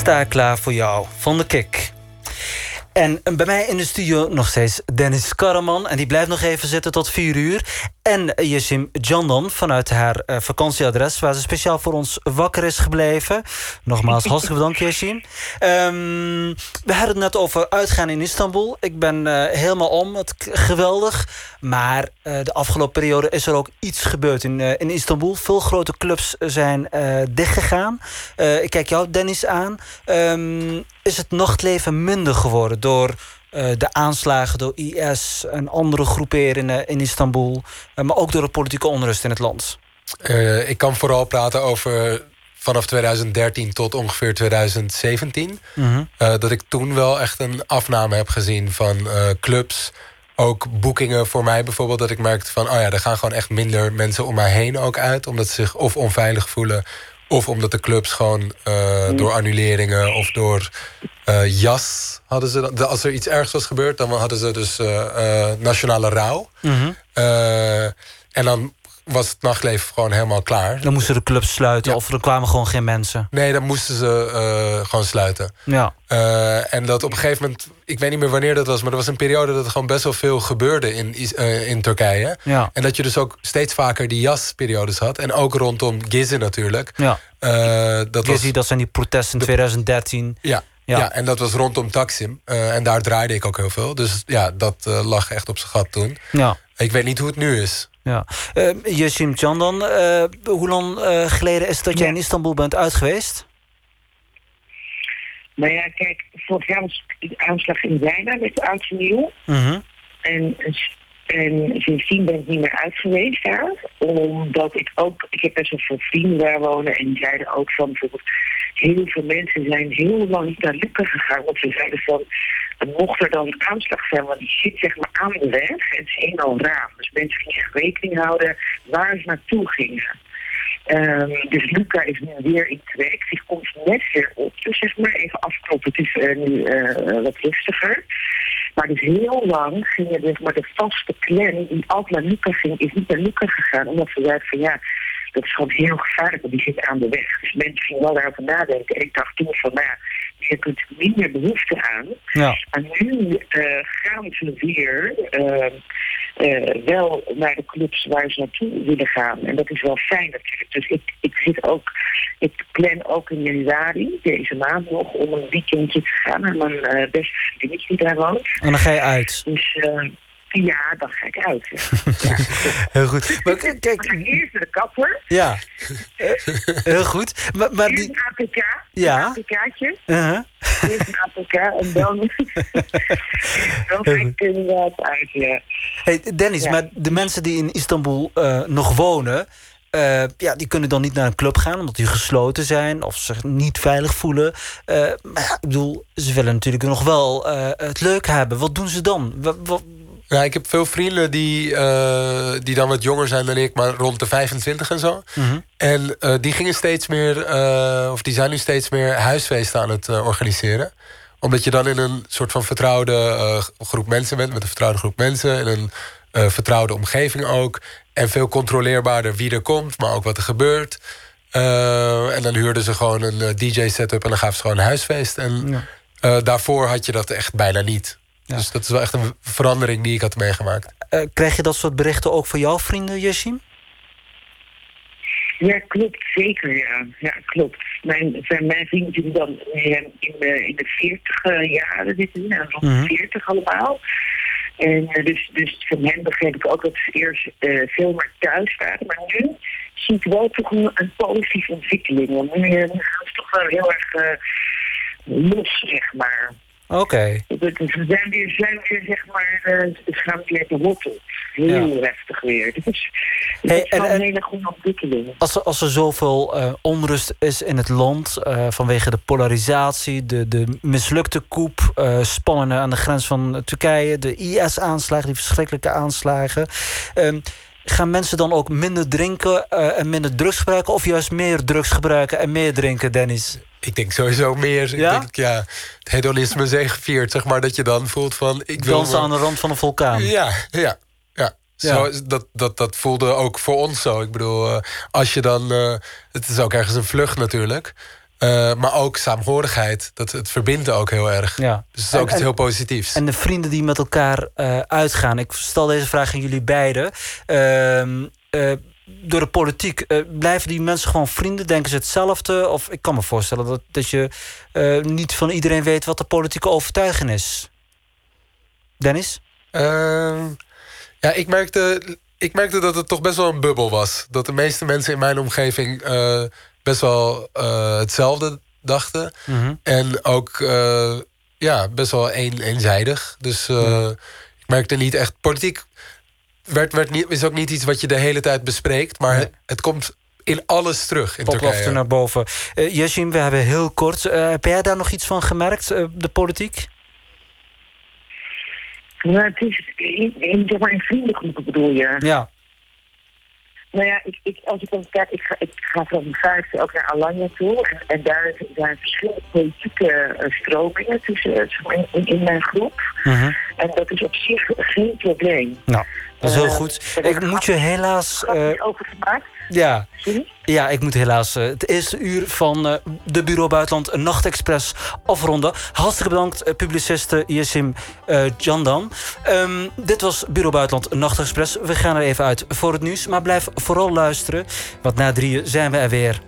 Speaker 13: Sta klaar voor jou, van de
Speaker 4: kick. En bij mij in de studio nog steeds Dennis Karaman. En die blijft nog even zitten tot vier uur. En Yesim Jandan vanuit haar eh, vakantieadres... waar ze speciaal voor ons wakker is gebleven. Nogmaals, (laughs) hartstikke bedankt, Yesim. Ehm, we hadden het net over uitgaan in Istanbul. Ik ben eh, helemaal om, het geweldig. Maar eh, de afgelopen periode is er ook iets gebeurd in, in Istanbul. Veel grote clubs zijn dichtgegaan. Ik kijk jou, Dennis, aan. Ehm, is het nachtleven minder geworden door eh, de aanslagen door IS en andere groeperingen in Istanbul, eh, maar ook door de politieke onrust in het land?
Speaker 5: Eh, ik kan vooral praten over vanaf 2013 tot ongeveer 2017.
Speaker 4: Mhm.
Speaker 5: Eh, dat ik toen wel echt een afname heb gezien van eh, clubs. Ook boekingen voor mij bijvoorbeeld. Dat ik merkte van, oh ja, er gaan gewoon echt minder mensen om mij heen ook uit. Omdat ze zich of onveilig voelen. Of omdat de clubs gewoon eh, door annuleringen of door eh, jas hadden ze... dan- Als er iets ergs was gebeurd, dan hadden ze dus eh, eh, nationale rouw.
Speaker 4: Mhm.
Speaker 5: Eh, en dan was het nachtleven gewoon helemaal klaar.
Speaker 4: Dan moesten de clubs sluiten of er kwamen gewoon geen mensen.
Speaker 5: Nee, dan moesten ze eh, gewoon sluiten.
Speaker 4: Ja.
Speaker 5: Eh, en dat op een gegeven moment, ik weet niet meer wanneer dat was, maar er was een periode dat er gewoon best wel veel gebeurde in, eh, in Turkije.
Speaker 4: Ja.
Speaker 5: En dat je dus ook steeds vaker die jasperiodes had. En ook rondom Gizeh natuurlijk.
Speaker 4: Ja.
Speaker 5: Dat was,
Speaker 4: Gizzy, dat zijn die protesten in 2013.
Speaker 5: ja,
Speaker 4: Ja.
Speaker 5: ja. en dat was rondom Taksim. En daar draaide ik ook heel veel. Dus ja, dat lag echt op zijn gat toen.
Speaker 4: Ja.
Speaker 5: Ik weet niet hoe het nu is.
Speaker 4: Ja. Uh, Yesim Candan, eh, hoe lang eh, geleden is het dat jij in Istanbul bent uit geweest?
Speaker 10: Nou ja, kijk, vorig jaar was de aanslag in Bijna met de oud en nieuw.
Speaker 4: Mhm.
Speaker 10: En, en sindsdien ben ik niet meer uit geweest daar. Omdat ik ook, ik heb best wel veel vrienden daar wonen. En die zeiden ook van bijvoorbeeld, heel veel mensen zijn heel lang niet naar Lucca gegaan. Want ze zeiden van, mocht er dan een aanslag zijn, want die zit zeg maar aan de weg. En het is eenmaal raam. Dus mensen gingen rekening houden waar ze naartoe gingen. Ehm, dus Luca is nu weer in trek. Die komt net weer op. Dus zeg maar even afkloppen. Het is eh, nu eh, wat rustiger. Maar dus heel lang gingen dus maar de vaste clan die altijd naar Luca ging, is niet naar Luca gegaan. Omdat ze zeiden van ja, dat is gewoon heel gevaarlijk, want die zit aan de weg. Dus mensen gingen wel daarover nadenken. En ik dacht toen van nou ja, je natuurlijk minder behoefte aan.
Speaker 4: Ja.
Speaker 10: Maar nu eh, gaan ze weer eh, eh, wel naar de clubs waar ze naartoe willen gaan. En dat is wel fijn natuurlijk. Dus ik, ik zit ook, ik plan ook in januari, deze maand nog, om een weekendje te gaan naar mijn eh, beste vriendinnetje die daar woont.
Speaker 4: En dan ga je uit.
Speaker 10: Dus ja, dan ga ik uit. Ja. (laughs)
Speaker 4: Heel goed. Maar k- kijk,
Speaker 10: Eerst naar de kapper.
Speaker 4: ja. (laughs) Eh, Heel goed. Maar, maar
Speaker 10: Eerst
Speaker 4: die...
Speaker 10: een APK.
Speaker 4: Ja.
Speaker 10: Een APK'tje.
Speaker 4: Uh-huh.
Speaker 10: Eerst een APK en dan, (laughs) dan ga ik inderdaad uit, ja.
Speaker 4: Hey, Dennis,
Speaker 10: Ja.
Speaker 4: maar de mensen die in Istanbul eh, nog wonen... eh, ja, die kunnen dan niet naar een club gaan omdat die gesloten zijn... of zich niet veilig voelen. Maar ja, ik bedoel, ze willen natuurlijk nog wel het leuk hebben. Wat doen ze dan? Wa- wa-
Speaker 5: Ja, ik heb veel vrienden die, eh, die dan wat jonger zijn dan ik, maar rond de 25 en zo.
Speaker 4: Mhm.
Speaker 5: En eh, die gingen steeds meer, eh, of die zijn nu steeds meer huisfeesten aan het organiseren. Omdat je dan in een soort van vertrouwde groep mensen bent, met een vertrouwde groep mensen, in een vertrouwde omgeving ook. En veel controleerbaarder wie er komt, maar ook wat er gebeurt. En dan huurden ze gewoon een DJ-setup en dan gaven ze gewoon een huisfeest. En
Speaker 4: Ja.
Speaker 5: daarvoor had je dat echt bijna niet. Dus dat is wel echt een verandering die ik had meegemaakt.
Speaker 4: eh, krijg je dat soort berichten ook van jouw vrienden, Yashim?
Speaker 10: Ja, klopt, zeker, ja. Ja, klopt. Mijn, zijn mijn vrienden die dan eh, in de, in de 40 jaren zitten, nou, rond de
Speaker 4: Mhm.
Speaker 10: 40 allemaal. En eh, dus, dus van hen begreep ik ook dat ze eerst eh, veel meer thuis waren. Maar nu zie ik wel toch een, een positieve ontwikkeling. Want nu, eh, gaan ze toch wel heel erg eh, los, zeg maar.
Speaker 4: Oké.
Speaker 10: We zijn weer, zeg maar, eh, ze gaan weer wortel. Heel heftig weer. (laughs) Dus,
Speaker 4: Hey,
Speaker 10: het is wel een hele goede ontwikkeling.
Speaker 4: Als er, als er zoveel eh, onrust is in het land eh, vanwege de polarisatie, de, de mislukte eh, spanningen aan de grens van Turkije, de IS-aanslagen, die verschrikkelijke aanslagen. ehm, gaan mensen dan ook minder drinken eh, en minder drugs gebruiken, of juist meer drugs gebruiken en meer drinken, Dennis?
Speaker 5: Ik denk sowieso meer.
Speaker 4: Ja?
Speaker 5: Ik denk, ja, het hedonisme zegeviert, zeg maar. Dat je dan voelt van... Ik wil
Speaker 4: Dansen aan de rand van een vulkaan.
Speaker 5: Ja, ja, ja. Zo, dat, dat, dat voelde ook voor ons zo. Ik bedoel, eh, als je dan... eh, het is ook ergens een vlucht natuurlijk. Eh, maar ook saamhorigheid. Dat, het verbindt ook heel erg.
Speaker 4: Ja.
Speaker 5: Dus het is ook iets heel positiefs.
Speaker 4: En de vrienden die met elkaar uitgaan. Ik stel deze vraag aan jullie beiden. Ehm, eh, door de politiek, eh, blijven die mensen gewoon vrienden? Denken ze hetzelfde? Of ik kan me voorstellen dat, dat je eh, niet van iedereen weet wat de politieke overtuiging is. Dennis?
Speaker 5: Ehm, ja, ik merkte, ik merkte dat het toch best wel een bubbel was. Dat de meeste mensen in mijn omgeving eh, best wel hetzelfde dachten.
Speaker 4: Mhm.
Speaker 5: En ook ja, best wel een, eenzijdig. Dus eh, ik merkte niet echt... Politiek werd, werd niet, is ook niet iets wat je de hele tijd bespreekt. Maar het, het komt in alles terug in
Speaker 4: Poplofte
Speaker 5: Turkije.
Speaker 4: naar boven. Uh, we hebben heel kort. eh, heb jij daar nog iets van gemerkt, eh, de politiek?
Speaker 10: Nou, het is in, in, zeg maar in vriendengroepen bedoel je?
Speaker 4: Ja.
Speaker 10: Nou ja, ik, ik, als ik dan kijk, ik ga, ik ga van mijn vijfde ook naar Alanya toe. En, en daar zijn verschillende politieke eh, stromingen tussen, in, in mijn groep. En dat is op zich geen probleem.
Speaker 4: Nou, dat is heel
Speaker 10: Eh,
Speaker 4: goed. Ik moet je helaas... eh,
Speaker 10: over gemaakt.
Speaker 4: ja. Ja, ik moet helaas eh, het eerste uur van de Bureau Buitenland Nachtexpress afronden. Hartstikke bedankt, uh, publiciste Yesim uh, Jandan. Um, dit was Bureau Buitenland Nachtexpress. We gaan er even uit voor het nieuws, maar blijf vooral luisteren. Want na drieën zijn we er weer.